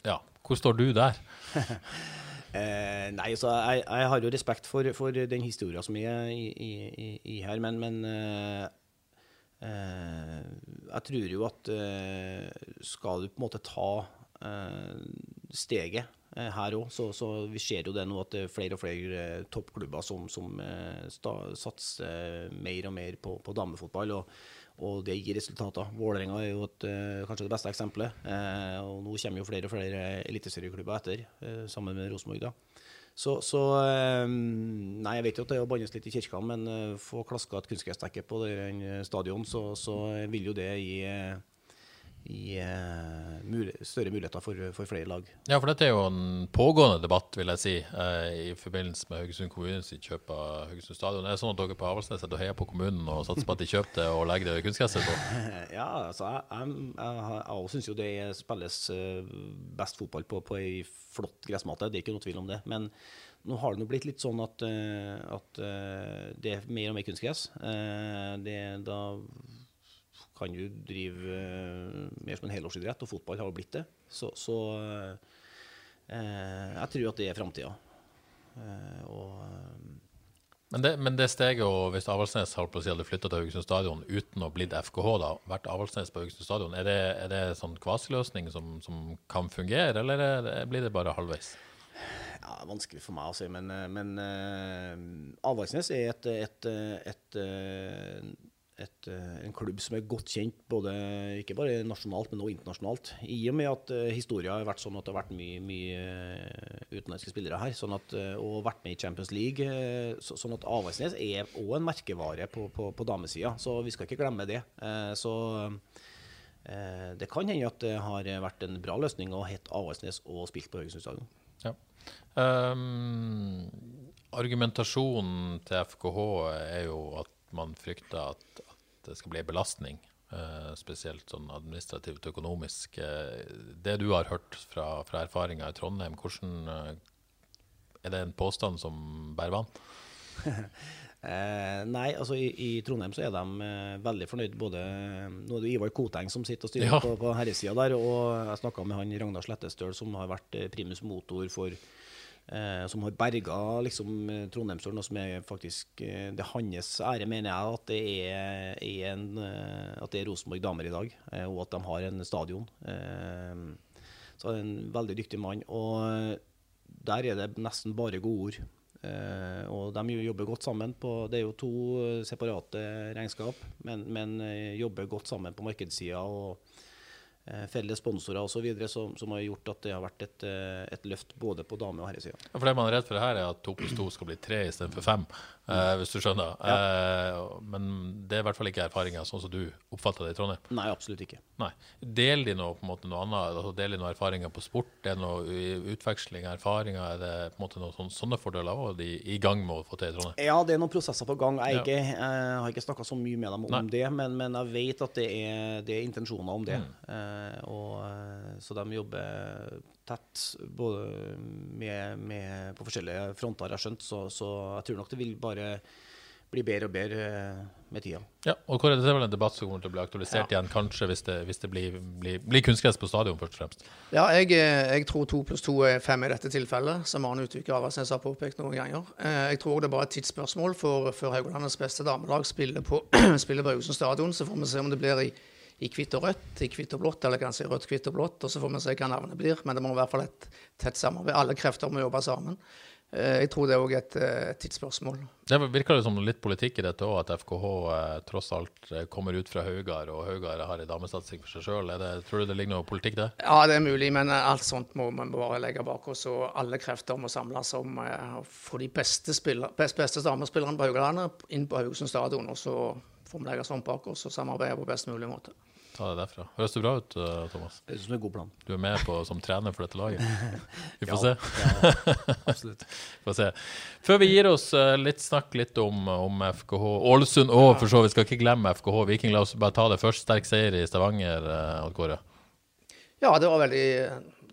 S1: ja, hvor står du der? <laughs>
S3: Eh, nei, så jeg, jeg har jo respekt for, for den historien som er i, i, i, her, men, men eh, jeg tror jo at eh, skal du på en måte ta eh, steget eh, her òg, så, så vi ser jo det nå at det er flere og flere eh, toppklubber som, som eh, sta, satser mer og mer på, på damefotball. og og det gir resultater. Vålerenga er jo et, eh, kanskje det beste eksempelet. Eh, og nå kommer jo flere og flere eliteserieklubber etter, eh, sammen med Rosenborg. da. Så, så eh, Nei, jeg vet jo at det er å bannes litt i kirka, men eh, få klaska et kunstgressdekke på den eh, stadion, så, så vil jo det gi, eh, gi eh, mul større muligheter for, for flere lag.
S1: Ja, for dette er jo en pågående debatt, vil jeg si, uh, i forbindelse med Haugesund kommunes kjøp av Haugesund stadion. Er det sånn at dere på Avaldsnes heier på kommunen og satser på at de kjøper det og legger det kunstgresset på? <laughs>
S3: Ja, altså, jeg, jeg, syns jo det spilles eh, best fotball på, på ei flott gressmate, det er ikke noe tvil om det. Men nå har det nå blitt litt sånn at, at det er mer og mer kunstgress. Det, da kan du drive eh, mer som en helårsidrett, og fotball har jo blitt det. Så, så eh, jeg tror at det er framtida. Eh, eh,
S1: Men det, men det steget, og hvis Avaldsnes holdt på å si hadde flytta til Haugesund stadion uten å blitt FKH, da, vært Avaldsnes på Haugesund stadion, er det, er det sånn kvasiløsning som, som kan fungere, eller er det, blir det bare halvveis?
S3: Ja, vanskelig for meg å si, men, eh, men uh, Avaldsnes er et, et, et, et, eh, et, eh, en klubb som er godt kjent, både, ikke bare nasjonalt, men også internasjonalt. I og med at uh, historien har vært sånn at det har vært mye, mye eh, utenlandske spillere her, sånn at, eh, og vært med i Champions League. eh, så, sånn at Avaldsnes er òg en merkevare på, på, på damesida, så vi skal ikke glemme det. Uh, så uh, det kan hende at det har vært en bra løsning å hete Avaldsnes og spilt på Haugesund stadion.
S1: Ja. Um, argumentasjonen til FKH er jo at man frykter at det skal bli belastning. eh, spesielt sånn administrativt og økonomisk. Eh, det du har hørt fra, fra erfaringer i Trondheim, hvordan eh, er det en påstand som bærer vann? <laughs>
S3: Eh, nei, altså i, i Trondheim så er de eh, veldig fornøyd. Både, nå er det Ivar Koteng som sitter og styrer
S1: Ja.
S3: på, på herresida der, og jeg snakka med han Ragnar Slettestøl som har vært eh, primus motor for eh, som har berga liksom, eh, Trondheimsølen, og som er faktisk eh, Det er hans ære, mener jeg, at det er, er en, eh, at det er Rosenborg damer i dag, og at de har en stadion. Eh, så er en veldig dyktig mann. Og der er det nesten bare gode ord. Uh, og de jobber godt sammen. på, Det er jo to separate regnskap, men, men jobber godt sammen på markedssida. Felles sponsorer osv. Som, som har gjort at det har vært et, eh, et løft både på dame- og herresida.
S1: Ja, for det man er redd for her, er at to pluss to skal bli tre istedenfor fem, eh, hvis du skjønner. Eh, men det er i hvert fall ikke erfaringer sånn som du oppfatter det i Trondheim.
S3: Nei, absolutt ikke.
S1: Nei. Deler de noe, på en måte, noe annet? Altså, deler de noe erfaringer på sport? Er det noe utveksling av erfaringer? Er det på en måte noen sånne, sånne fordeler òg de er i gang med å få til i Trondheim?
S3: Ja, det er noen prosesser på gang. Jeg,
S1: Ja.
S3: ikke, jeg har ikke snakka så mye med dem om
S1: Nei.
S3: det, men, men jeg vet at det er, det er intensjoner om det.
S1: Mm.
S3: Eh, og, eh, så de jobber tett både med, med, på forskjellige fronter, har skjønt. Så, så jeg tror nok det vil bare bli bedre og bedre eh, med tida.
S1: Ja, og Kåre, det er vel en debatt som kommer til å bli aktualisert igjen, kanskje hvis det, hvis det blir, blir, blir kunstgress på stadion, først og fremst.
S2: Ja, jeg, jeg tror to pluss to er fem i dette tilfellet, som Arne Utvik Avaldsnes har påpekt noen ganger. Eh, Jeg tror det er bare et tidsspørsmål for, før Haugalandets beste damelag spiller på, <clears throat> spiller på Haugesund stadion. Så får vi se om det blir i, i hvitt og rødt, i hvitt og blått, eller kanskje i rødt, hvitt og blått. Og så får vi se hva navnet blir. Men det må i hvert fall et tett samarbeid. Alle krefter må jobbe sammen. Eh, Jeg tror det er òg et eh, tidsspørsmål.
S1: Det virker det som litt politikk i dette òg, at FKH eh, tross alt kommer ut fra Haugar, og Haugar har en damesatsing for seg sjøl. Tror du det ligger noe politikk der?
S2: Ja, det er mulig, men alt sånt må vi bare legge bak oss. Og alle krefter må samles om eh, å få de beste, spiller, best, beste damespillerne på Haugalandet inn på Haugesund stadion. Og så får vi legge sånt bak oss og samarbeide på best mulig måte.
S1: Ta det derfra. Høres det bra ut, eh, Thomas?
S3: Det er en god plan.
S1: Du er med på som trener for dette laget? <laughs> Vi får
S3: Ja,
S1: se.
S3: Absolutt. <laughs>
S1: Får se. Før vi gir oss, eh, litt snakk litt om, om FKH Ålesund òg, for så vidt. Skal ikke glemme FKH Viking. La oss bare ta det først. Sterk seier i Stavanger, eh, Odd Kåre.
S2: Ja, det var veldig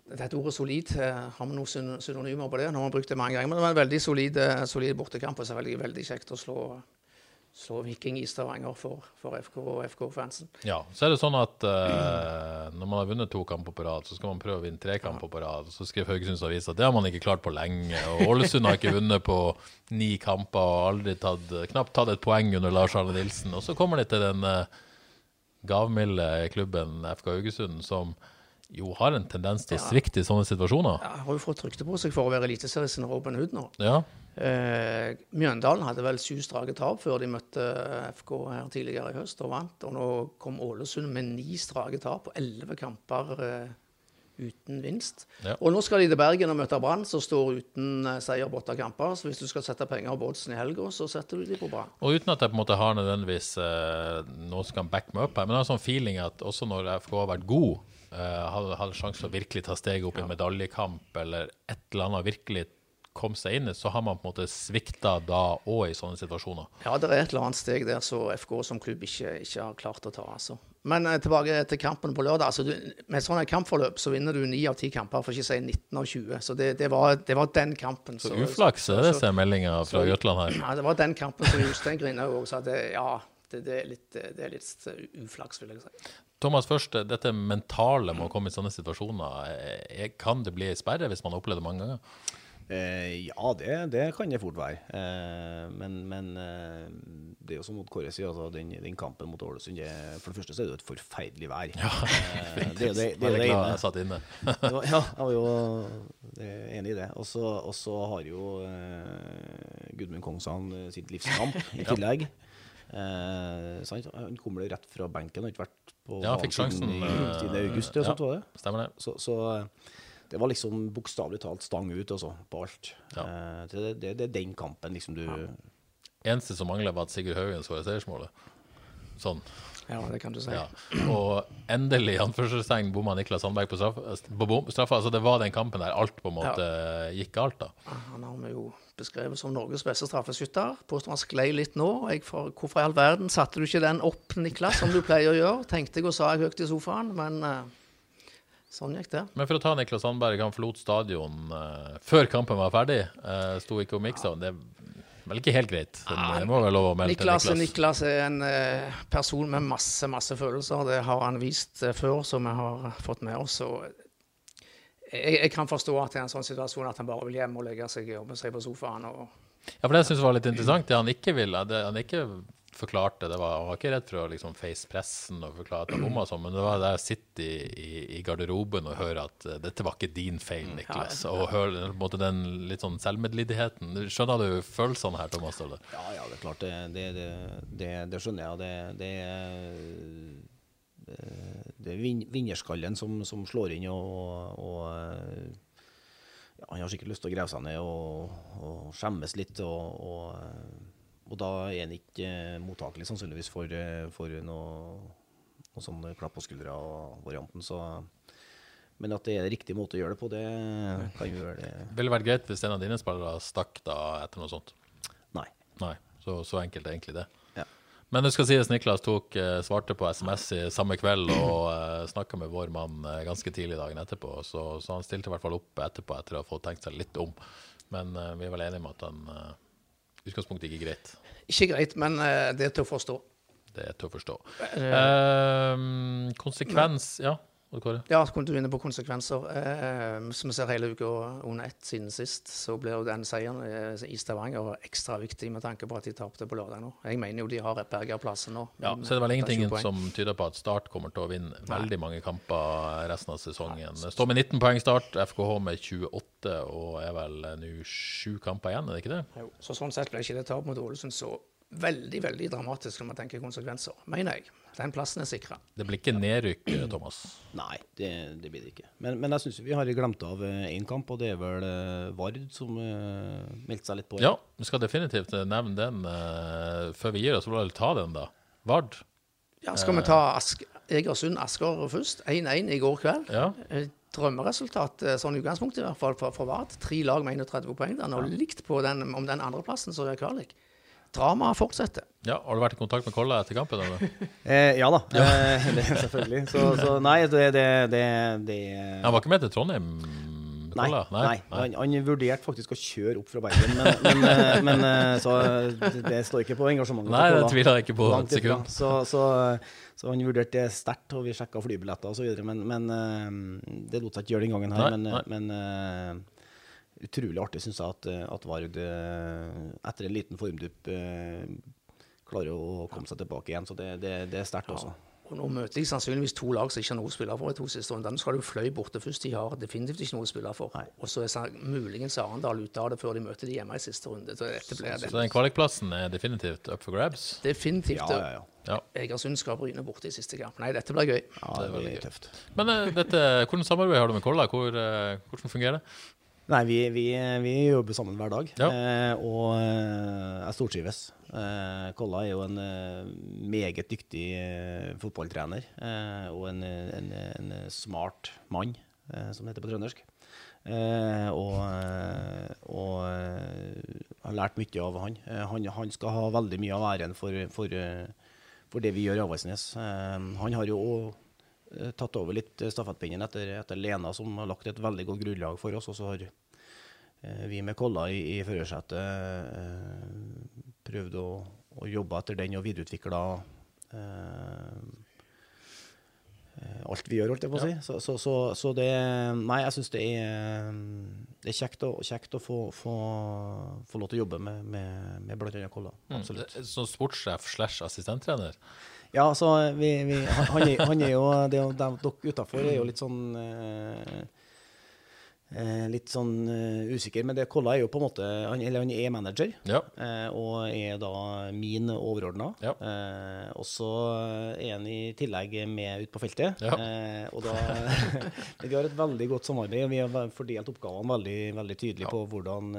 S2: Dette ordet solid, har vi noen synonymer på det? Nå har vi brukt det mange ganger, men det var en veldig solid, solid bortekamp. Og selvfølgelig veldig kjekt å slå, slå Viking i Stavanger for, for FK og FK-fansen.
S1: Ja, så er det sånn at uh, når man har vunnet to kamper på rad, så skal man prøve å vinne tre kamper på rad. Så skriver Haugesunds Avis at det har man ikke klart på lenge. Og Ålesund har ikke vunnet på ni kamper og aldri tatt, knapt tatt et poeng under Lars Arne Nilsen. Og så kommer de til den uh, gavmilde klubben FK Haugesund, som jo har en tendens til å svikte i sånne situasjoner.
S2: Ja, har jo fått rykte på seg for å være eliteserien Robin Hood nå.
S1: Ja,
S2: Eh, Mjøndalen hadde vel syv strake tap før de møtte FK her tidligere i høst og vant. Og nå kom Ålesund med ni strake tap på elleve kamper eh, uten vinst.
S1: Ja.
S2: Og nå skal de til Bergen og møte Brann, som står uten eh, seier på åtte kamper. Så hvis du skal sette penger på oddsen i helga, så setter du de på Brann.
S1: Og uten at jeg på en måte har nødvendigvis eh, noe som kan backe meg opp her, men jeg har sånn feeling at også når FK har vært god, eh, hadde, hadde sjanse til å virkelig ta steget opp i en medaljekamp eller et eller annet virkelig kom seg inn så har man på en måte svikta da òg i sånne situasjoner.
S2: Ja, det er et eller annet steg der så FK som klubb ikke, ikke har klart å ta. altså. Men eh, tilbake til kampen på lørdag. altså du, Med sånne kampforløp så vinner du 9 av 10 kamper, for ikke å si 19 av 20. Så det, det, var, det var den kampen.
S1: Så uflaks er det,
S2: så-
S1: ser meldinga fra Jøtland her.
S2: Ja, det var den kampen som Jostein Grinhaug òg sa det, ja, det, det, er litt, det er litt uflaks, vil jeg si.
S1: Thomas, først, dette mentale med å komme i sånne situasjoner, eh, kan det bli sperre hvis man har opplevd det mange ganger?
S3: Eh, ja, det, det kan det fort være. Eh, men men eh, det er jo som mot Kåre sier, altså, den, den kampen mot Ålesund For det første så er det jo et forferdelig vær. Ja, <laughs> det, det, det, det,
S1: det
S3: ene.
S1: jeg satt inne. <laughs>
S3: Ja, jeg var jo det enig i det. Og så har jo eh, Gudmund Kongsand eh, sitt livskamp <laughs> i tillegg. Eh, sant? Han kommer rett fra benken, har ikke vært på
S1: Ja, fikk sjansen,
S3: siden, i, siden august.
S1: ja.
S3: sånt, var det?
S1: Stemmer det.
S3: Så, så det var liksom bokstavelig talt stang ut også, på alt.
S1: Ja.
S3: Eh, det, det, det er den kampen liksom du
S1: Eneste som mangler, var at Sigurd Haugen skåra seiersmålet. Sånn.
S2: Ja, det kan du si.
S1: Ja. Og endelig, i anførselstegn, bomma Niklas Sandberg på straffa. Altså, det var den kampen der alt på en måte gikk galt, da.
S2: Han har vi jo beskrevet som Norges beste straffeskytter. Påstår han sklei litt nå. Jeg for, hvorfor i all verden satte du ikke den opp, Niklas, som du pleier å gjøre? Tenkte jeg og sa jeg høyt i sofaen, men eh, sånn gikk det.
S1: Men for å ta Niklas Sandberg, han forlot stadion uh, før kampen var ferdig. Uh, Sto ikke og miksa. Det er vel ikke helt greit. Melde
S2: Niklas,
S1: Niklas.
S2: Er en uh, person med masse, masse følelser. Det har han vist før, som vi har fått med oss. Og jeg, jeg kan forstå at det er en sånn situasjon at han bare vil hjem og legge seg og jobbe seg på sofaen. og
S1: Ja, for det jeg synes var litt interessant, det han ikke ville, det han ikke forklarte, det var, han var ikke redd for å liksom face pressen og forklare at han bomma sånn, men det var der jeg sitter i, i, i garderoben og hører at eh, dette var ikke din feil, Niklas. Og hører på en måte den litt sånn selvmedlidigheten. Skjønner du følelsene her, Thomas Eller?
S3: Ja, ja, det er klart. Det, det, det, det, skjønner jeg. Det, det, er- det er vinnerskallen som, som slår inn, og, og ja, han har sikkert lyst til å grave seg ned og, og skjemmes litt. Og, og, og da er en ikke eh, mottakelig sannsynligvis for, eh, for noe, noe sånn klapp på skuldra og varianten. Så, men at det er riktig måte å gjøre det på, det kan jo gjøre det
S1: Ville vært greit hvis en av dine spillere stakk da etter noe sånt?
S3: Nei.
S1: Nei, så, så enkelt er egentlig det.
S3: Ja.
S1: Men det skal sies, Niklas tok, eh, svarte på SMS i samme kveld og uh, snakka med vår mann ganske tidlig dagen etterpå, så, så han stilte i hvert fall opp etterpå etter å ha fått tenkt seg litt om. Men vi er vel enige om at han uh, utgangspunktet ikke greit.
S2: Ikke greit, men eh, det er til å forstå.
S1: Det er til å forstå. Uh, konsekvens Ja, Odd Kåre?
S2: Ja, kunne du inne på konsekvenser. Eh, som vi ser hele uka under ett siden sist, så blir den seieren eh, i Stavanger ekstra viktig med tanke på at de tapte på lørdag nå. Jeg mener jo de har berga plassen nå.
S1: Ja,
S2: så
S1: så er det vel ingenting som tyder på at Start kommer til å vinne veldig mange kamper resten av sesongen. Står med 19 poeng Start, FKH med 28 og er vel nå sju kamper igjen, er det ikke det?
S2: Jo, Så sånn sett ble ikke det tap mot Ålesund så veldig, veldig dramatisk når man tenker konsekvenser, mener jeg. Den plassen er sikra.
S1: Det blir ikke nedrykk, eh, Thomas.
S3: Nei, det, det blir det ikke. Men, men jeg syns vi har glemt av én kamp, og det er vel eh, Vard som uh, meldte seg litt på.
S1: Ja, vi skal definitivt eh, nevne den Uh, før vi gir oss. Så vil vi ta den, da. Vard.
S2: Ja, Skal vi ta Ask Egersund-Asker først? 1-1 i går kveld.
S1: Ja.
S2: Drømmeresultat, eh, sånn i utgangspunktet i hvert fall, for, for Vard. Tre lag med 31 poeng. Nå, har likt på den, om den andreplassen som er kvalik. Dramaet fortsetter.
S1: ja. Har du vært i kontakt med Kolla etter kampen? Eller? <laughs>
S3: Eh, ja da, eh, det, selvfølgelig. Så, så nei, det, det, det, det
S1: Han var ikke med til Trondheim?
S3: Nei,
S1: nei,
S3: nei. Han, han vurderte faktisk å kjøre opp fra Bergen, men, men, eh, men eh, så det, står ikke på engasjementet.
S1: Nei, det tviler jeg ikke på
S3: Langt
S1: et sekund.
S3: Så, så, så han vurderte det sterkt, og vi sjekka flybilletter osv. Men, men eh, det lot seg ikke gjøre den gangen her.
S1: Nei,
S3: men
S1: nei.
S3: men eh, utrolig artig, syns jeg, at, at Vard eh, etter en liten formdupp eh, klarer å komme seg tilbake igjen. Så det, det, det er sterkt også.
S2: Og Nå møter de sannsynligvis to lag som ikke har noe å spille for i to siste runder. Nå skal du fløy borte først. De har definitivt ikke noe å spille for. Og så er muligens Arendal ute av det før de møter de hjemme i siste runde. Så dette blir
S1: Så den kvalikplassen er definitivt up for grabs?
S2: definitivt
S3: Ja, ja, ja.
S1: Ja.
S2: Egersund skal bryne borte i siste kamp. Nei, dette blir gøy.
S3: ja det blir tøft.
S1: Men uh, dette, hvordan samarbeid har du med Kolla? Hvor, uh, hvordan fungerer det?
S3: Nei, vi, vi, vi jobber sammen hver dag,
S1: Ja.
S3: eh, og er jeg stortrives. Eh, Kolla er jo en eh, meget dyktig eh, fotballtrener eh, og en, en, en smart mann, eh, som det heter på trøndersk. Eh, og eh, og jeg har lært mye av han. Eh, han. Han skal ha veldig mye av æren for, for, eh, for det vi gjør i Avaldsnes. Eh, han har jo også eh, tatt over litt eh, stafettpinnen etter, etter Lena, som har lagt et veldig godt grunnlag for oss. Og så har eh, vi med Kolla i, i førersetet eh, prøvd å, å jobbe etter den og videreutvikla eh, alt vi gjør, holdt jeg på å si. Så, så, så, så det Nei, jeg syns det det er kjekt å, kjekt å få, få, få lov til å jobbe med, med, med bl.a. Kolla. Absolutt.
S1: Mm. Som sportssjef slash assistenttrener?
S3: Ja, altså, vi, vi, han, er, han er jo det, er Dere utafor er jo litt sånn eh, eh, Litt sånn uh, usikker, men det Kolla er jo på en måte han, Eller han er manager,
S1: Ja.
S3: eh, og er da min overordna.
S1: Ja.
S3: Eh, og så er han i tillegg med ut på feltet.
S1: Ja.
S3: Eh, og da <laughs> vi har et veldig godt samarbeid, og vi har fordelt oppgavene veldig, veldig tydelig på hvordan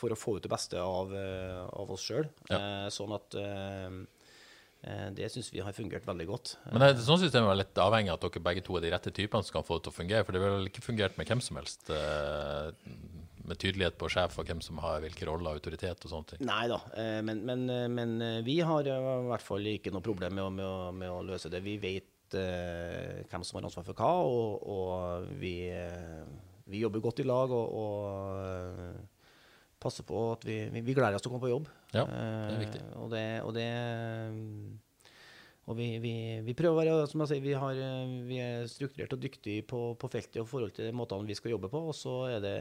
S3: For å få ut det beste av, av oss sjøl. Eh, sånn at Det syns vi har fungert veldig godt.
S1: Men det, sånn system er litt avhengig av at dere begge to er de rette typene som kan få det til å fungere. For det vil ikke fungert med hvem som helst, eh, med tydelighet på sjef og hvem som har hvilke roller, autoritet og sånne ting.
S3: Nei da, eh, men, men, eh, men eh, vi har eh, i hvert fall ikke noe problem med å, med å, med å løse det. Vi vet eh, hvem som har ansvar for hva, og, og vi, eh, vi jobber godt i lag og, og eh, passer på at vi, vi, vi gleder oss til å komme på jobb.
S1: Ja, det er viktig.
S3: Eh, og det, og det og vi, vi, vi prøver å være som jeg sier, vi, har, eh, vi er strukturert og dyktige på, på feltet og i forhold til måtene vi skal jobbe på. Og så er det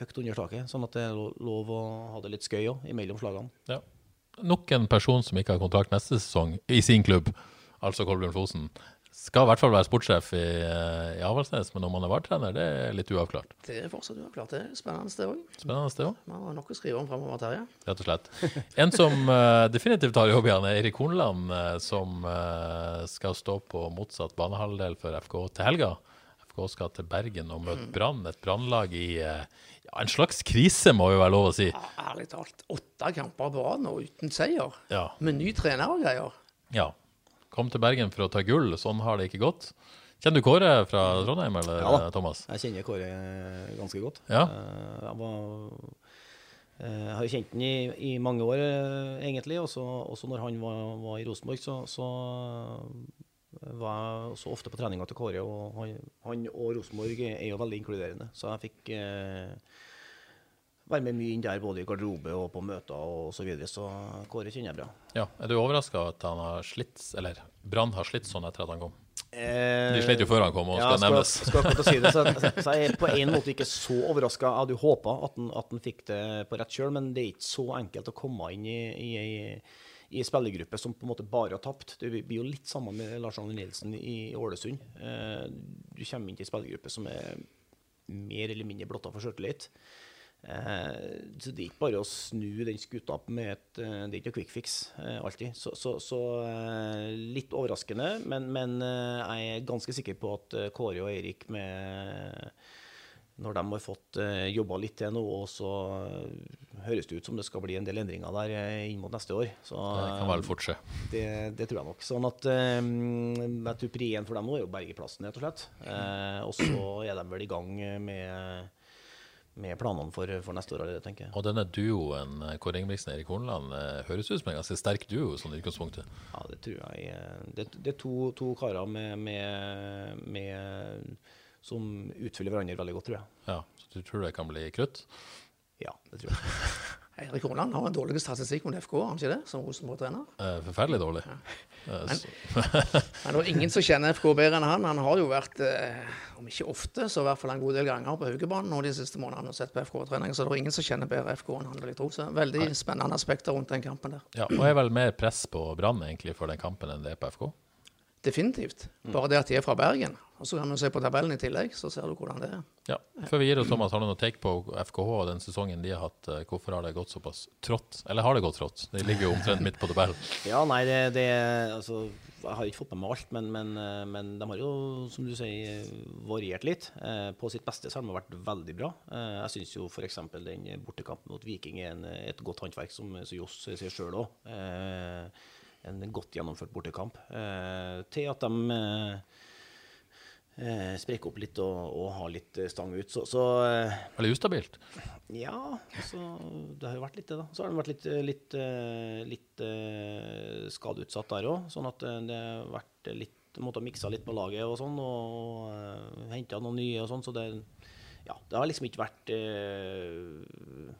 S3: høyt under taket, sånn at det er lov å ha det litt skøy òg, imellom slagene.
S1: Ja. Nok en person som ikke har kontrakt neste sesong i sin klubb, altså Kolbjørn Fosen. Skal i hvert fall være sportssjef i, eh, i Avaldsnes, men om han er VAR-trener, det er litt uavklart.
S2: Det er fortsatt uavklart. Det er spennende, det òg.
S1: Spennende det òg,
S2: Man har nok å skrive om framover, Terje.
S1: rett og slett. En som uh, definitivt har jobb igjen, er Erik Hornland, uh, som uh, skal stå på motsatt banehalvdel for FK til helga. FK skal til Bergen og møte Brann, et brannlag i ja, en slags krise, må jo være lov å si.
S2: Ja, ærlig talt, åtte kamper på rad nå uten seier.
S1: Ja.
S2: Med ny trener og greier.
S1: Ja. Kom til Bergen for å ta gull, sånn har det ikke gått. Kjenner du Kåre fra Trondheim, eller
S3: Ja da.
S1: Thomas?
S3: Jeg kjenner Kåre ganske godt.
S1: Ja.
S3: Eh, Jeg var eh, jeg har kjent ham i, i mange år, eh, egentlig. Også, også når han var, var i Rosenborg, så, så eh, var også ofte på treninga til Kåre. Og han, han og Rosenborg er jo veldig inkluderende. Så jeg fikk eh, være med mye inn der, både i garderobe og på møter og så videre. Så Kåre kjenner jeg bra.
S1: Ja. Er du overraska at han har slitt, eller Brann har slitt sånn etter at han kom?
S3: Eh,
S1: De slet jo før han kom, og skal nevnes.
S3: Skal, skal si det, så, <laughs> så, så jeg er på en måte ikke så overraska. Jeg hadde jo håpa at, han- fikk det på rett kjøl, men det er ikke så enkelt å komme inn i, i, i, i spillergruppe som på en måte bare har tapt. Det blir jo litt sammen med Lars Arne Nilsen i Ålesund. Eh, du kommer inn til en spillergruppe som er mer eller mindre blotta for sjøltillit. Eh, så det er ikke bare å snu den skuta med et eh, Det er ikke noe quick fix eh, alltid. Så, så, så litt overraskende, men, men jeg er ganske sikker på at Kåre og Eirik med når de har fått jobba litt til nå, og så høres det ut som det skal bli en del endringer der inn mot neste år. Så,
S1: Det kan vel fort skje.
S3: det, det tror jeg nok. Sånn at jeg tror prien for dem nå er jo bergeplassen, rett og slett. Eh, og så er de vel i gang med, med planene for, for neste år allerede, tenker jeg.
S1: Og denne duoen, Kåre Ingebrigtsen og Erik Hornland, eh, høres ut som en ganske sterk duo sånn i utgangspunktet.
S3: Ja, det tror jeg. Det, det er to, to karer med, med, med, som utfyller hverandre veldig godt, tror jeg.
S1: Ja, så du tror det kan bli krutt?
S3: Ja, det tror jeg. <laughs>
S2: Eirik Horneland har en dårlig statistikk mot FK, har han ikke det? Som Rosenborg-trener.
S1: Eh, forferdelig dårlig. Ja. så, <laughs>
S2: Men det er ingen som kjenner FK bedre enn han. Han har jo vært, eh, om ikke ofte, så i hvert fall en god del ganger på Haugebanen nå de siste månedene og sett på FK-trening. Så det er ingen som kjenner bedre FK enn han, vil jeg tro. Så veldig spennende aspekter rundt den kampen der.
S1: ja, og er vel mer press på Brann egentlig for den kampen enn det er på FK?
S2: Definitivt. Bare det at de er fra Bergen. Og så kan du se på tabellen i tillegg, så ser du hvordan det er.
S1: Ja. Før vi gir oss, Thomas, har du noe take på FKH og den sesongen de har hatt? Eh, Hvorfor har det gått såpass trått? Eller har det gått trått? De ligger jo omtrent midt på tabellen. <laughs>
S3: Ja, nei, det, det altså, Jeg har ikke fått med meg alt, men, men, eh, men de har jo, som du sier, variert litt. Eh, På sitt beste så har de vært veldig bra. Eh, Jeg syns jo f.eks. den bortekampen mot Viking er en, et godt håndverk, som, som Johs sier sjøl òg. En godt gjennomført bortekamp. Eh, Til at de eh, eh, sprekker opp litt og, og har litt eh, stang ut. Så, så
S1: Veldig ustabilt.
S3: ja, så det har jo vært litt det, da. Så har de vært litt, litt, litt skadeutsatt der òg, sånn at det har vært litt Måtte ha miksa litt på laget og sånn, og uh, henta noen nye og sånn, så det Ja, det har liksom ikke vært eh,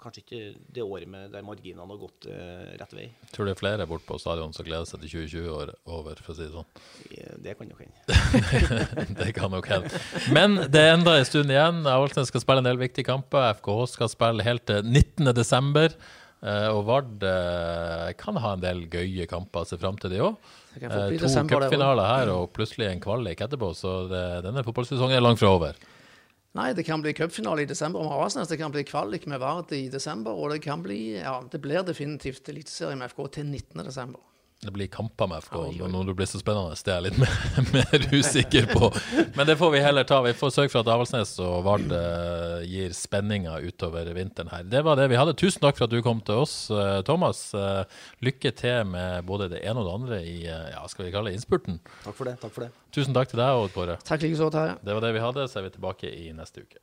S3: Kanskje ikke det året med der marginene har gått eh, rett vei.
S1: Tror det er flere bort på stadion som gleder seg til 2020 år over, for å si det sånn.
S3: Eh, Det kan nok hende. <laughs>
S1: det kan nok hende. Men det er enda en stund igjen. Avaldsnes skal spille en del viktige kamper. FKH skal spille helt til 19.12. Og Vard eh, kan ha en del gøye kamper å se fram til, de òg.
S2: Det kan
S1: To cupfinaler her og plutselig en kvalik etterpå, så det, denne fotballsesongen er langt fra over.
S2: Nei, det kan bli cupfinale i desember med Avaldsnes. Det kan bli kvalik med Vard i desember. Og det kan bli Ja, det blir definitivt eliteserie med FK til 19. desember.
S1: Det blir kamper med FK.
S2: Oi, oi.
S1: Når det blir så spennende, det er jeg litt mer, <laughs> mer usikker på. Men det får vi heller ta. Vi får sørge for at Avaldsnes og Vard eh, gir spenninger utover vinteren her. Det var det vi hadde. Tusen takk for at du kom til oss, eh, Thomas. Eh, lykke til med både det ene og det andre i ja, skal vi kalle det innspurten.
S3: Takk for det. takk for det.
S1: Tusen takk til deg, Odd Kåre.
S2: Takk likeså, Terje.
S1: Det var det vi hadde. Så er vi tilbake i neste uke.